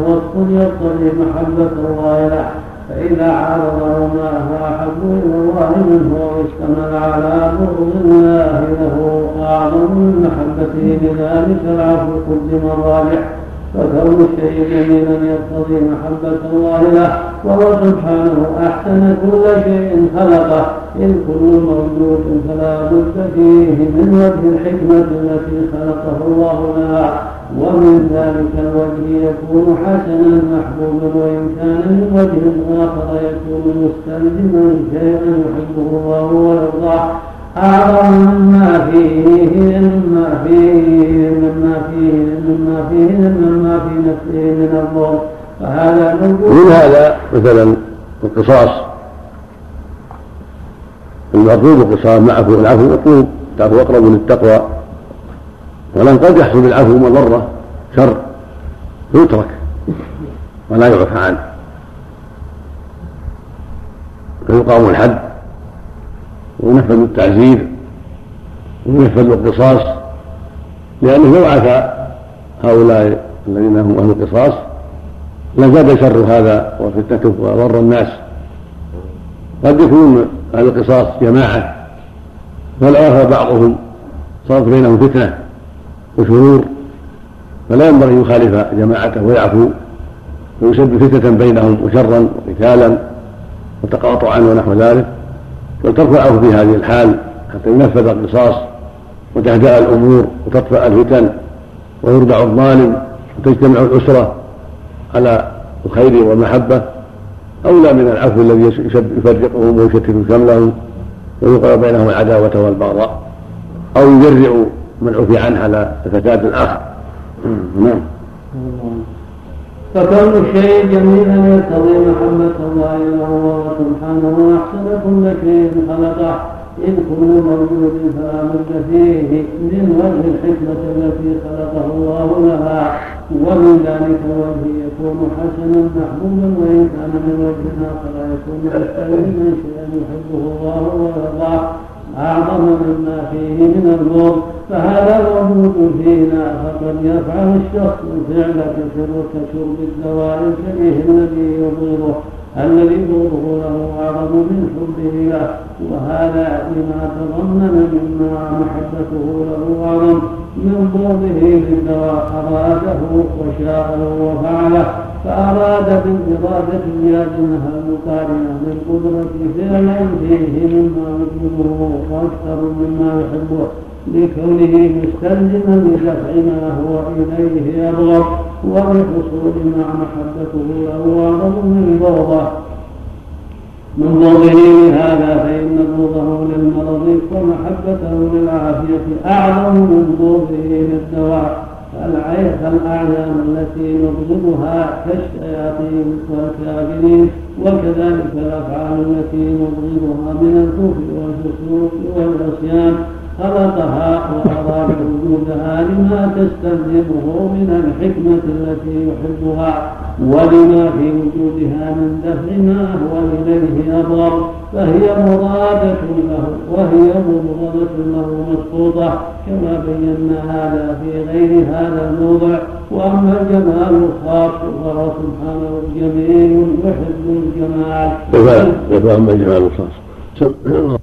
وصف يقتضي محبة الله له فإذا عارضه ما هو أحب إلى الله منه واشتمل على بغض الله له أعظم من محبته لذلك العفو قدم الراجح فكون الشيء جميلا يقتضي محبة الله له وهو سبحانه أحسن كل شيء خلقه. إذ كل موجود فلا بد فيه من وجه الحكمة التي خلقه الله لها. ومن ذلك الوجه يكون حسنا محبوبا وإن كان من وجه آخر يكون مستلزما شيئا يحبه الله ويرضاه. أعظم مما فيه مما فيه مما فيه مما ما فيه مما في نفسه من الظلم. فهذا من هذا مثلا القصاص. المطلوب القصاص معه العفو مطلوب. العفو أقرب للتقوى. ولن قد يحصل بالعفو مضره شر يترك ولا يعفى عنه. فيقام الحد وينفذ التعزير وينفذ القصاص لأنه لو عفى هؤلاء الذين هم أهل القصاص لزاد شر هذا وفتنته وضر الناس. قد يكون أهل القصاص جماعة فلو عفى بعضهم صارت بينهم فتنة. وشرور فلا ينبغي أن يخالف جماعته ويعفو ويسبب فتنة بينهم وشرا وقتالا وتقاطعا ونحو ذلك بل ترفع العفو في هذه الحال حتى ينفذ القصاص وتهدأ الأمور وتطفأ الفتن ويردع الظالم وتجتمع الأسرة على الخير والمحبة. أولى من العفو الذي يفرقهم ويشتت شملهم ويوقع بينهم العداوة والبغضاء. أو يجرئ من عفي عنه على فساد آخر نعم. فكون الشيء جميلا يقتضي محبة الله له وهو سبحانه أحسن كل شيء خلقه. إن كل موجود فلا بد فيه من وجه الحكمة التي خلقه الله لها. ومن ذلك الوجه يكون حسنا محبوبا وإن كان من وجه آخر يكون مستلزما شيئا يحبه الله ويرضاه. أعظم مما فيه من النور فهذا موجود فينا فقد يفعل الشخص الفعل كشرب الدواء الكريه الذي يبغضه الذي بغضه له أعظم من حبه له وهذا لما تضمن مما محبته له أعظم من بغضه للدواء أراده وشاءه وفعله. فأراد بالإرادة لازمها المقارنة بالقدرة فعلا فيه مما يحبه وأكثر مما يحبه لكونه مستلزما لدفع ما هو إليه أبغض ولحصول مع محبته له من بغضه. من بغضه لهذا فإن بغضه للمرض ومحبته للعافية أعظم من بغضه للدواء. فالأعيان التي نبغضها كالشياطين والكافرين وكذلك الأفعال التي نبغضها من الكفر والفسوق والعصيان. خلقها وأراد وجودها لما تستلزمه من الحكمة التي يحبها ولما في وجودها من دفع ما هو إليه أضر فهي مرادة له وهي مبغضة له مسقوطة كما بينا هذا في غير هذا الموضع وأما الجمال الخاص فهو سبحانه جميل يحب الجمال. أما الجمال الخاص؟